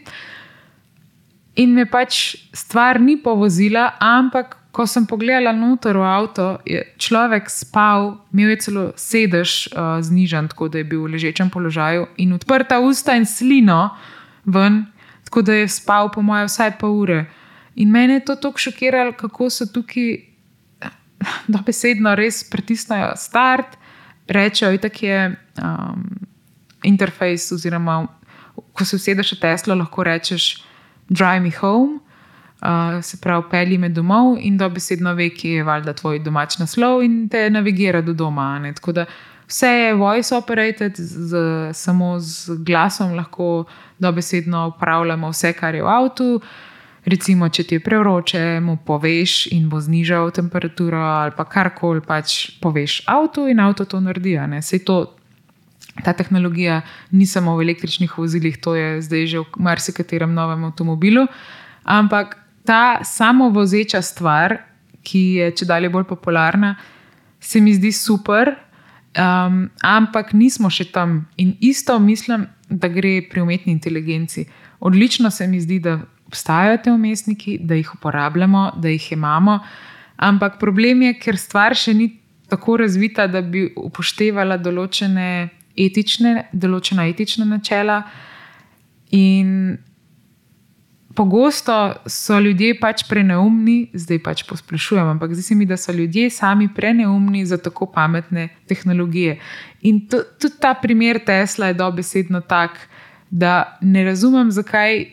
In me pač stvar ni povozila, ampak ko sem pogledala noter v avto, je človek spal, imel je celo sedež uh, znižen, tako da je bil v ležečem položaju in odprta usta in slino ven, tako da je spal, po mojem, vsaj pol ure. In mene je to tako šokiralo, kako so tukaj dobesedno res pritisnajo start, rečejo, da je um, interfejs, oziroma ko se usedeš v Teslo, lahko rečeš Drive me home. Uh, se pravi, pelji me domov in dobesedno ve, ki je valjda tvoj domač naslov in te navigira do doma. Ne? Tako da vse je voice operated, z, samo z glasom lahko dobesedno upravljamo vse, kar je v avtu. Recimo, če ti je prevroče, mu poveš in bo znižal temperaturo, ali pa karkoli pač poveš avtu, in avto to naredi. To, ta tehnologija ni samo v električnih vozilih, to je zdaj že v marsikaterem novem avtomobilu. Ampak ta samovozeča stvar, ki je če dalje bolj popularna, se mi zdi super, um, ampak nismo še tam. In isto mislim, da gre pri umetni inteligenci. Odlično se mi zdi, da obstajajo te umestniki, da jih uporabljamo, da jih imamo. Ampak problem je, ker stvar še ni tako razvita, da bi upoštevala določene etične, določena etična načela. In pogosto so ljudje pač preneumni, zdaj pač posplošujem, ampak zdi se mi, da so ljudje sami preneumni za tako pametne tehnologije. In tudi ta primer Tesla je dobesedno tak da ne razumem, zakaj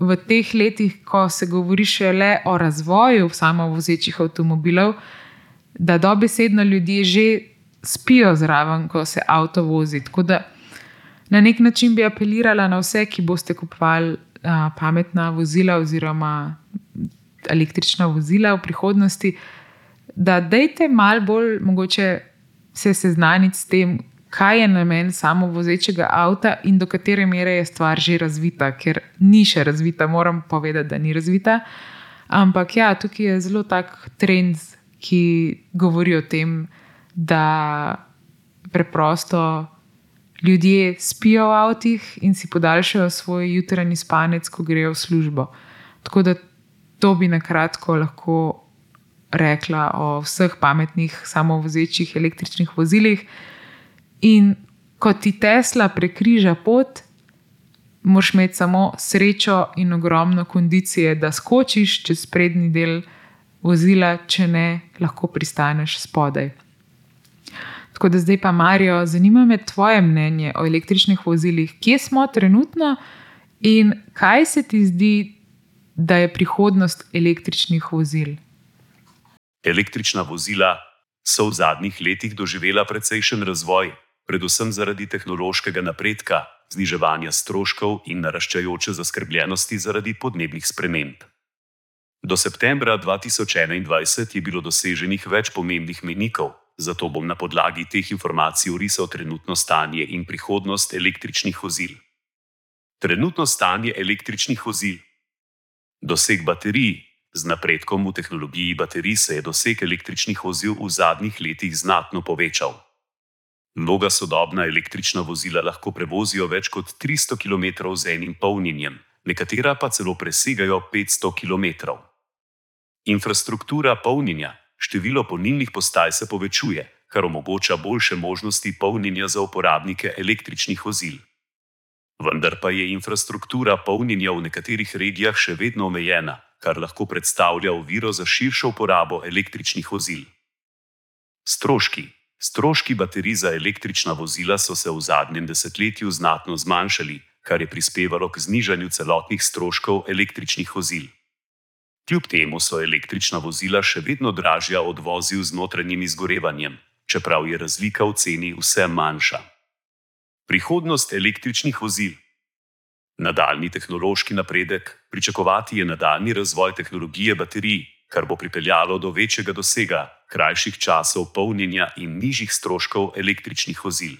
v teh letih, ko se govori še le o razvoju samovozečih avtomobilov, da dobesedno ljudje že spijo zraven, ko se avto vozi. Tako da na nek način bi apelirala na vse, ki boste kupovali a, pametna vozila oziroma električna vozila v prihodnosti, da dejte malo bolj mogoče se seznaniti s tem, kaj je namen samovozečega avta in do katere mere je stvar že razvita, ker ni še razvita, moram povedati, da ni razvita. Ampak ja, tukaj je zelo tak trend, ki govori o tem, da preprosto ljudje spijo v avtih in si podaljšajo svoj jutranji spanec, ko grejo v službo. Tako da to bi na kratko lahko rekla o vseh pametnih, samovozečih električnih vozilih. In ko ti Tesla prekriža pot, moš imeti samo srečo in ogromno kondicije, da skočiš čez prednji del vozila, če ne, lahko pristaneš spodaj. Tako da zdaj pa, Marijo, zanima me tvoje mnenje o električnih vozilih, kje smo trenutno in kaj se ti zdi, da je prihodnost električnih vozil.
Električna vozila so v zadnjih letih doživela precejšen razvoj, predvsem zaradi tehnološkega napredka, zniževanja stroškov in naraščajoče zaskrbljenosti zaradi podnebnih sprememb. Do septembra 2021 je bilo doseženih več pomembnih menikov, zato bom na podlagi teh informacij orisal trenutno stanje in prihodnost električnih vozil. Trenutno stanje električnih vozil. Doseg baterij. Z napredkom v tehnologiji baterij se je doseg električnih vozil v zadnjih letih znatno povečal. Mnoga sodobna električna vozila lahko prevozijo več kot 300 km z enim polnjenjem, nekatera pa celo presegajo 500 km. Infrastruktura polnjenja, število polnilnih postaj se povečuje, kar omogoča boljše možnosti polnjenja za uporabnike električnih vozil. Vendar pa je infrastruktura polnjenja v nekaterih regijah še vedno omejena, kar lahko predstavlja oviro za širšo uporabo električnih vozil. Stroški. Stroški baterij za električna vozila so se v zadnjem desetletju znatno zmanjšali, kar je prispevalo k znižanju celotnih stroškov električnih vozil. Kljub temu so električna vozila še vedno dražja od vozil z notranjim izgorevanjem, čeprav je razlika v ceni vse manjša. Prihodnost električnih vozil. Nadaljni tehnološki napredek, pričakovati je nadaljni razvoj tehnologije baterij, kar bo pripeljalo do večjega dosega, krajših časov polnjenja in nižjih stroškov električnih vozil.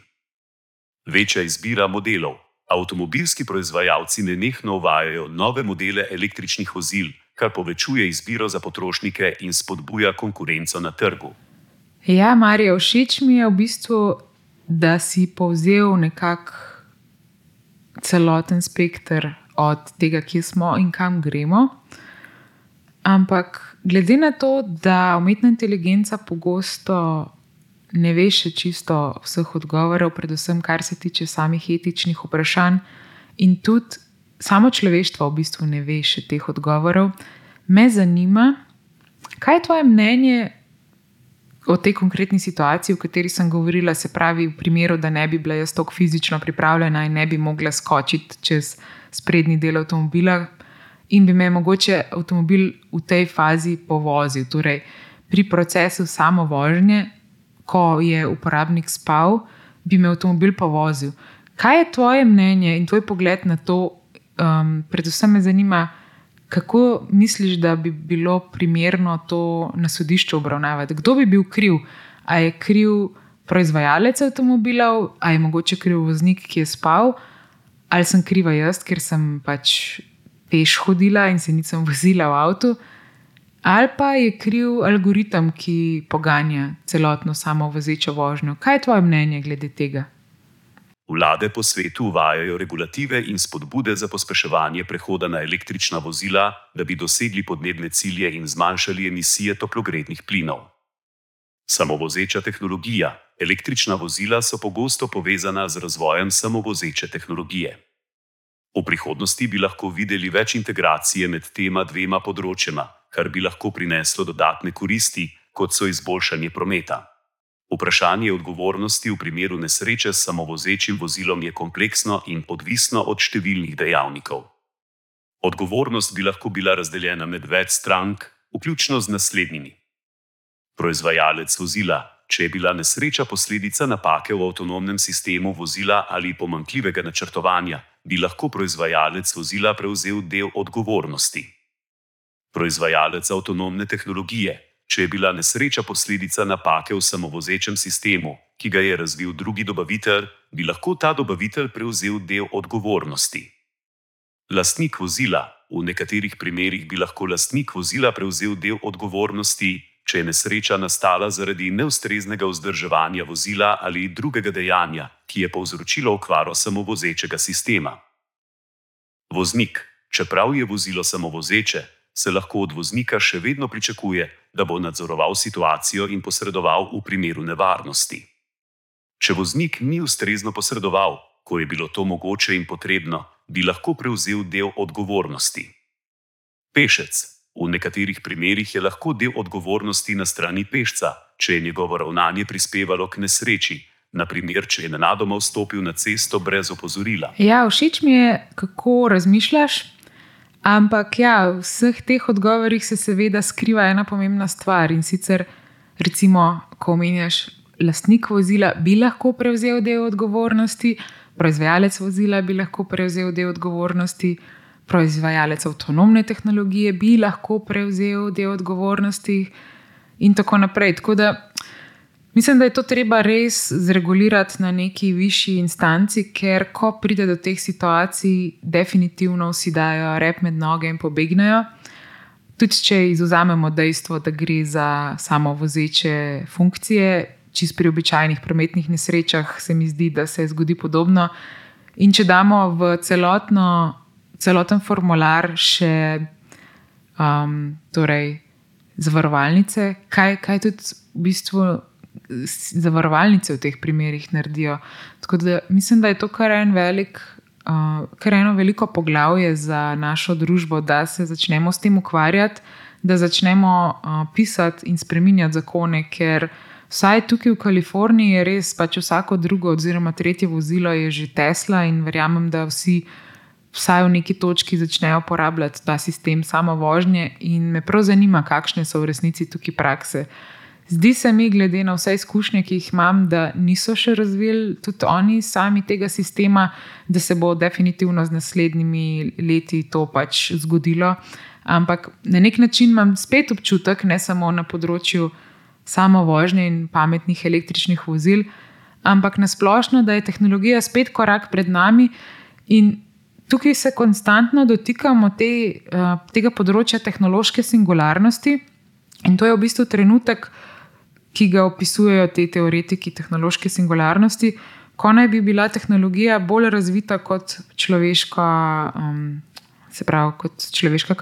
Večja izbira modelov. Avtomobilski proizvajalci nenehno uvajajo nove modele električnih vozil, kar povečuje izbiro za potrošnike in spodbuja konkurenco na trgu.
Ja, Marijo, všeč mi je v bistvu, da si povzel nekako celoten spekter od tega, kje smo in kam gremo. Ampak glede na to, da umetna inteligenca pogosto ne ve še čisto vseh odgovorov, predvsem kar se tiče samih etičnih vprašanj, in tudi samo človeštvo v bistvu ne ve še teh odgovorov, me zanima, kaj je tvoje mnenje o tej konkretni situaciji, o kateri sem govorila, se pravi, v primeru, da ne bi bila jaz tako fizično pripravljena in ne bi mogla skočiti čez sprednji del avtomobila in bi me mogoče avtomobil v tej fazi povozil. Torej, pri procesu samo vožnje, ko je uporabnik spal, bi me avtomobil povozil. Kaj je tvoje mnenje in tvoj pogled na to? Um, predvsem me zanima, kako misliš, da bi bilo primerno to na sodišču obravnavati? Kdo bi bil kriv? A je kriv proizvajalec avtomobilov, a je mogoče kriv voznik, ki je spal, ali sem kriva jaz, ker sem pač peš hodila in se nisem vozila v avtu, ali pa je kriv algoritem, ki poganja celotno samo vozečo vožnjo. Kaj je tvoje mnenje glede tega?
Vlade po svetu uvajajo regulative in spodbude za pospeševanje prehoda na električna vozila, da bi dosegli podnebne cilje in zmanjšali emisije toplogrednih plinov. Samovozeča tehnologija. Električna vozila so pogosto povezana z razvojem samovozeče tehnologije. V prihodnosti bi lahko videli več integracije med tema dvema področjema, kar bi lahko prineslo dodatne koristi, kot so izboljšanje prometa. Vprašanje odgovornosti v primeru nesreče s samovozečim vozilom je kompleksno in odvisno od številnih dejavnikov. Odgovornost bi lahko bila razdeljena med več strank, vključno z naslednjimi. Proizvajalec vozila, če je bila nesreča posledica napake v avtonomnem sistemu vozila ali pomankljivega načrtovanja, bi lahko proizvajalec vozila prevzel del odgovornosti. Proizvajalec avtonomne tehnologije, če je bila nesreča posledica napake v samovozečem sistemu, ki ga je razvil drugi dobavitelj, bi lahko ta dobavitelj prevzel del odgovornosti. Lastnik vozila, v nekaterih primerjih bi lahko lastnik vozila prevzel del odgovornosti, če je nesreča nastala zaradi neustreznega vzdrževanja vozila ali drugega dejanja, ki je povzročilo okvaro samovozečega sistema. Voznik, čeprav je vozilo samovozeče, se lahko od voznika še vedno pričakuje, da bo nadzoroval situacijo in posredoval v primeru nevarnosti. Če voznik ni ustrezno posredoval, ko je bilo to mogoče in potrebno, bi lahko prevzel del odgovornosti. Pešec, v nekaterih primerjih je lahko del odgovornosti na strani pešca, če je njegovo ravnanje prispevalo k nesreči, naprimer, če je nenadoma vstopil na cesto brez opozorila.
Ja, všeč mi je, kako razmišljaš. Ampak ja, v vseh teh odgovorih se seveda skriva ena pomembna stvar in sicer, recimo, ko omenjaš, lastnik vozila bi lahko prevzel del odgovornosti, proizvajalec vozila bi lahko prevzel del odgovornosti, proizvajalec avtonomne tehnologije bi lahko prevzel del odgovornosti, in tako naprej. Tako da Mislim, da je to treba res zregulirati na neki višji instanci, ker ko pride do teh situacij, definitivno vsi dajo rep med noge in pobegnejo. Tudi če izuzamemo dejstvo, da gre za samo vozeče funkcije, čist pri običajnih prometnih nesrečah, se mi zdi, da se zgodi podobno. In če damo v celotno, celoten formular še um, torej, zavarovalnice, kaj, kaj tudi v bistvu zavarovalnice v teh primerih naredijo. Tako da mislim, da je to kar en velik. Uh, kar eno veliko poglavje za našo družbo, da se začnemo s tem ukvarjati, da začnemo uh, pisati in spremenjati zakone, ker vsaj tukaj v Kaliforniji je res pač vsako drugo, oziroma tretje vozilo je že Tesla in verjamem, da vsi vsaj v neki točki začnejo uporabljati ta sistem samo vožnje. In me prav zanima, kakšne so v resnici tukaj prakse. Zdi se mi, glede na vse izkušnje, ki jih imam, da niso še razvili tudi oni sami tega sistema, da se bo definitivno z naslednjimi leti to pač zgodilo. Ampak na nek način imam spet občutek, ne samo na področju samo vožnje in pametnih električnih vozil, ampak na splošno, da je tehnologija spet korak pred nami in tukaj se konstantno dotikamo te, uh, tega področja tehnološke singularnosti. In to je v bistvu trenutek, ki ga opisujejo te teoretiki tehnološke singularnosti, ko naj bi bila tehnologija bolj razvita kot človeška, um, se pravi, kot človeška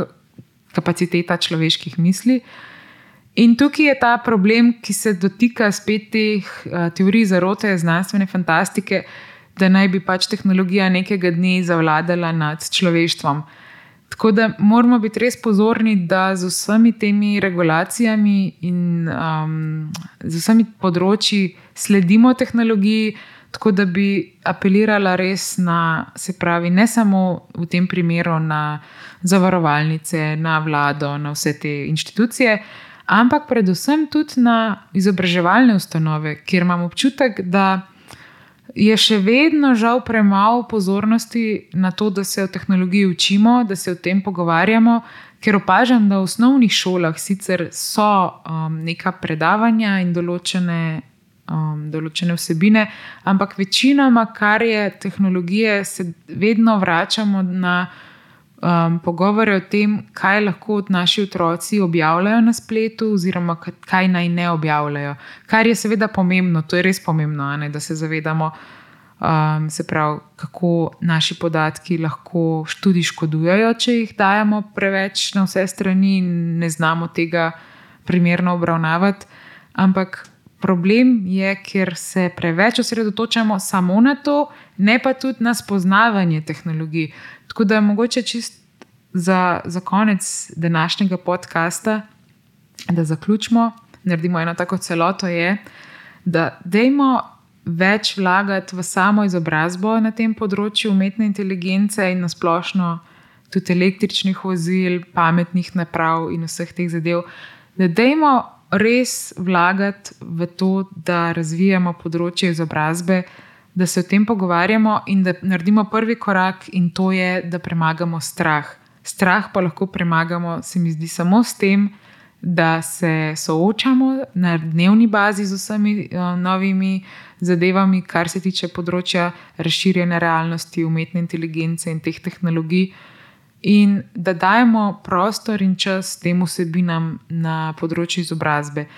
kapaciteta človeških misli. In tukaj je ta problem, ki se dotika spet teh uh, teorij zarote, znanstvene fantastike, da naj bi pač tehnologija nekega dne zavladala nad človeštvom. Tako da moramo biti res pozorni, da z vsemi temi regulacijami in um, z vsemi področji sledimo tehnologiji, tako da bi apelirala res na, se pravi, ne samo v tem primeru na zavarovalnice, na vlado, na vse te inštitucije, ampak predvsem tudi na izobraževalne ustanove, kjer imam občutek, da je še vedno žal premalo pozornosti na to, da se o tehnologiji učimo, da se o tem pogovarjamo, ker opažam, da v osnovnih šolah sicer so um, neka predavanja in določene, um, določene vsebine, ampak večinoma, kar je tehnologije, se vedno vračamo na. Um, pogovore o tem, kaj lahko naši otroci objavljajo na spletu, oziroma kaj naj ne objavljajo. Kar je seveda pomembno, to je res pomembno, ne, da se zavedamo, um, se pravi, kako naši podatki lahko tudi škodujejo, če jih dajemo preveč na vse strani in ne znamo tega primerno obravnavati. Ampak problem je, ker se preveč osredotočamo samo na to, ne pa tudi na spoznavanje tehnologij. Tako da mogoče čist za, za konec današnjega podcasta, da zaključimo, naredimo eno tako celoto. Je, da dajmo več vlagati v samo izobrazbo na tem področju umetne inteligence in na splošno tudi električnih vozil, pametnih naprav in vseh teh zadev. Da dajmo res vlagati v to, da razvijamo področje izobrazbe, da se o tem pogovarjamo in da naredimo prvi korak, in to je, da premagamo strah. Strah pa lahko premagamo, se mi zdi, samo s tem, da se soočamo na dnevni bazi z vsemi uh, novimi zadevami, kar se tiče področja razširjene realnosti, umetne inteligence in teh tehnologij in da dajemo prostor in čas tem vsebinam na področju izobrazbe.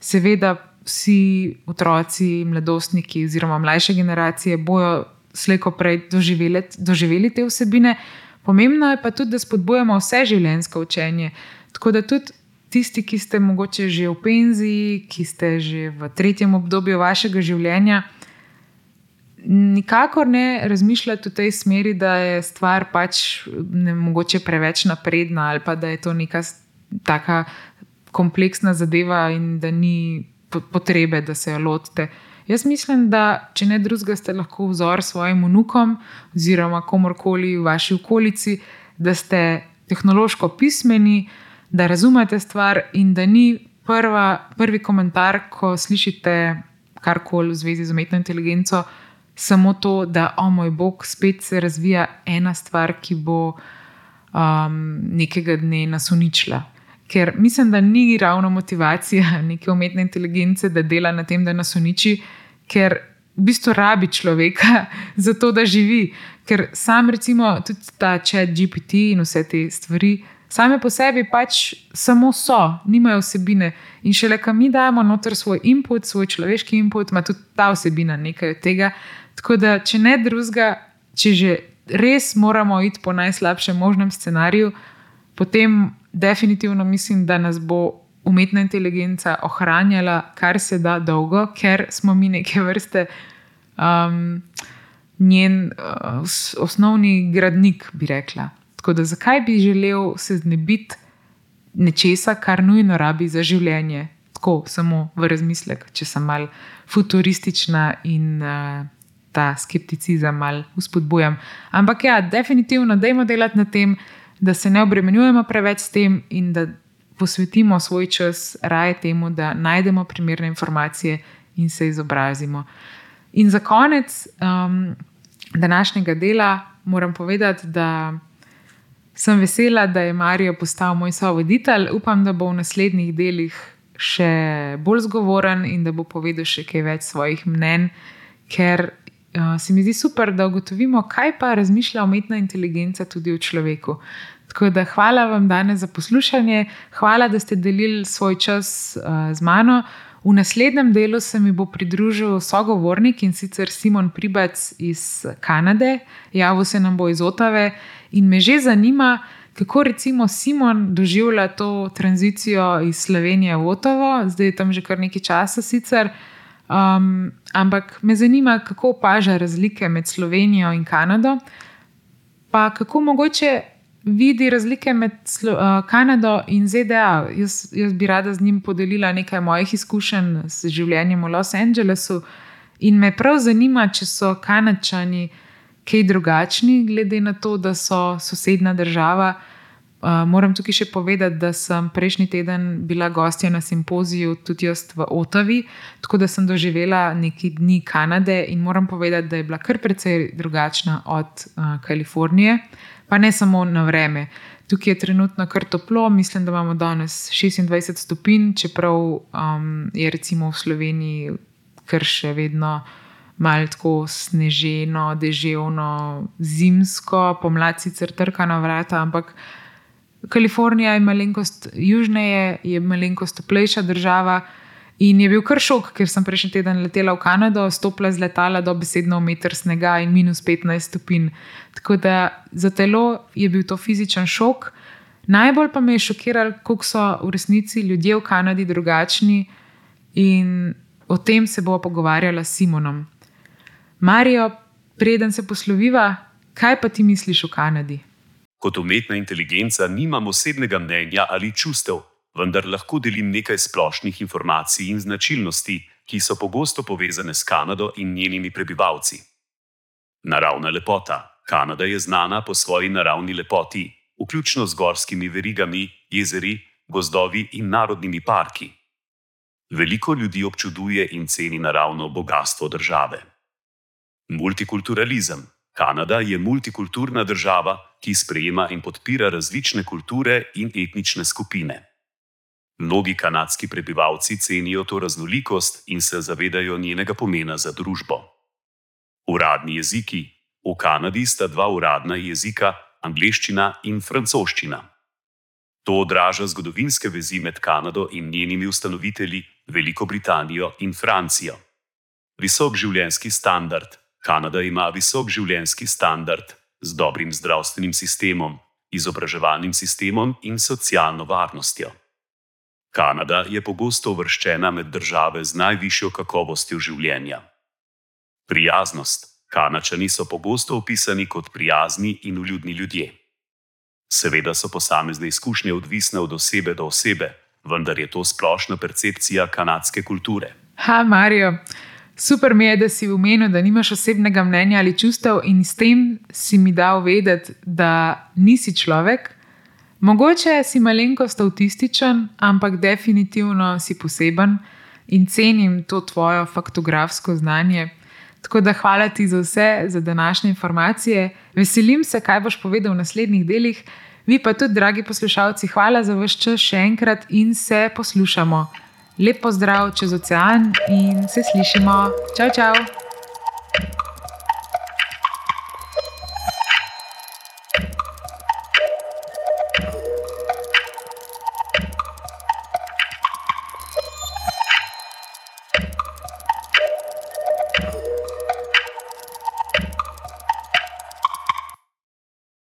Seveda, vsi otroci, mladostniki oziroma mlajše generacije bojo slejko prej doživeli, doživeli te vsebine. Pomembno je pa tudi, da spodbujamo vse življenjsko učenje. Tako da tudi tisti, ki ste mogoče že v penziji, ki ste že v tretjem obdobju vašega življenja, nikakor ne razmišljati v tej smeri, da je stvar pač ne mogoče preveč napredna ali pa da je to neka taka kompleksna zadeva in da ni potrebe, da se jo lotite. Jaz mislim, da če ne drugega, ste lahko vzor svojim unukom oziroma komorkoli v vaši okolici, da ste tehnološko pismeni, da razumete stvar in da ni prva, prvi komentar, ko slišite karkoli v zvezi z umetno inteligenco, samo to, da, o moj bog, spet se razvija ena stvar, ki bo um, nekega dne nas uničila. Ker mislim, da ni ravno motivacija neke umetne inteligence, da dela na tem, da nas uniči, ker v bistvu rabi človeka za to, da živi. Ker sam, recimo, tudi ta chat GPT in vse te stvari, same po sebi pač samo so, nimajo vsebine. In šele, kam mi dajemo noter svoj input, svoj človeški input, ima tudi ta vsebina nekaj od tega. Tako da, če ne drugega, če že res moramo iti po najslabšem možnem scenariju, potem definitivno mislim, da nas bo umetna inteligenca ohranjala kar se da dolgo, ker smo mi neke vrste um, njen uh, osnovni gradnik, bi rekla. Tako da, zakaj bi želel se znebiti nečesa, kar nujno rabi za življenje? Tako, samo v razmislek, če sem mal futuristična in. Uh, ta skepticizem malo uspodbujam. Ampak ja, definitivno, dajmo delati na tem, da se ne obremenjujemo preveč s tem in da posvetimo svoj čas raje temu, da najdemo primerne informacije in se izobrazimo. In za konec um, današnjega dela moram povedati, da sem vesela, da je Marijo postal moj sovoditelj. Upam, da bo v naslednjih delih še bolj zgovoren in da bo povedal še kaj več svojih mnen, ker uh, se mi zdi super, da ugotovimo, kaj pa razmišlja umetna inteligenca tudi o človeku. Tako da hvala vam danes za poslušanje, hvala, da ste delili svoj čas uh, z mano. V naslednjem delu se mi bo pridružil sogovornik in sicer Simon Pribac iz Kanade, javil se nam bo iz Otave in me že zanima, kako recimo Simon doživlja to tranzicijo iz Slovenije v Otavo, zdaj je tam že kar nekaj časa sicer. Um, ampak me zanima, kako opaža razlike med Slovenijo in Kanado, pa kako mogoče vidi razlike med Slo uh, Kanado in ZDA. Jaz, jaz bi rada z njim podelila nekaj mojih izkušenj z življenjem v Los Angelesu. In me prav zanima, če so Kanačani kaj drugačni, glede na to, da so sosednja država. Uh, moram tukaj še povedati, da sem prejšnji teden bila gostja na simpoziju, tudi jaz v Otavi, tako da sem doživela neki dni Kanade in moram povedati, da je bila kar precej drugačna od uh, Kalifornije, pa ne samo na vreme. Tukaj je trenutno kar toplo, mislim, da imamo danes 26 stopinj, čeprav um, je recimo v Sloveniji kar še vedno. Malo tako sneženo, deževno, zimsko, pomlad sicer trka na vrata, ampak uh, Kalifornija je malenkost južneje, je malenkost toplejša država. In je bil kar šok, ker sem prejšnji teden letela v Kanado, stopila z letala do besedno meter snega in minus 15 stopinj. Tako da za telo je bil to fizičen šok. Najbolj pa me je šokiralo, kako so v resnici ljudje v Kanadi drugačni in o tem se bo pogovarjala s Simonom. Marijo, preden se posloviva, kaj pa ti misliš o Kanadi?
Kot umetna inteligenca nimam osebnega mnenja ali čustev, vendar lahko delim nekaj splošnih informacij in značilnosti, ki so pogosto povezane s Kanado in njenimi prebivalci. Naravna lepota. Kanada je znana po svoji naravni lepoti, vključno z gorskimi verigami, jezeri, gozdovi in narodnimi parki. Veliko ljudi občuduje in ceni naravno bogatstvo države. Multikulturalizem. Kanada je multikulturna država, ki sprejema in podpira različne kulture in etnične skupine. Mnogi kanadski prebivalci cenijo to raznolikost in se zavedajo njenega pomena za družbo. Uradni jeziki. V Kanadi sta dva uradna jezika, angliščina in francoščina. To odraža zgodovinske vezi med Kanado in njenimi ustanovitelji, Veliko Britanijo in Francijo. Visok življenjski standard. Kanada ima visok življenjski standard z dobrim zdravstvenim sistemom, izobraževalnim sistemom in socialno varnostjo. Kanada je pogosto uvrščena med države z najvišjo kakovostjo življenja. Prijaznost. Kanačani so pogosto opisani kot prijazni in uljudni ljudje. Seveda so posamezne izkušnje odvisne od osebe do osebe, vendar je to splošna percepcija kanadske kulture.
Ha, Marijo, super mi je, da si umenil, da nimaš osebnega mnenja ali čustev, in s tem si mi dal vedeti, da nisi človek. Mogoče si malenkost avtističen, ampak definitivno si poseben in cenim to tvoje faktografsko znanje. Tako da hvala ti za vse, za današnje informacije. Veselim se, kaj boš povedal v naslednjih delih. Vi pa tudi, dragi poslušalci, hvala za vaš čas še enkrat in se poslušamo. Lep pozdrav čez ocean in se slišimo. Čau, čau!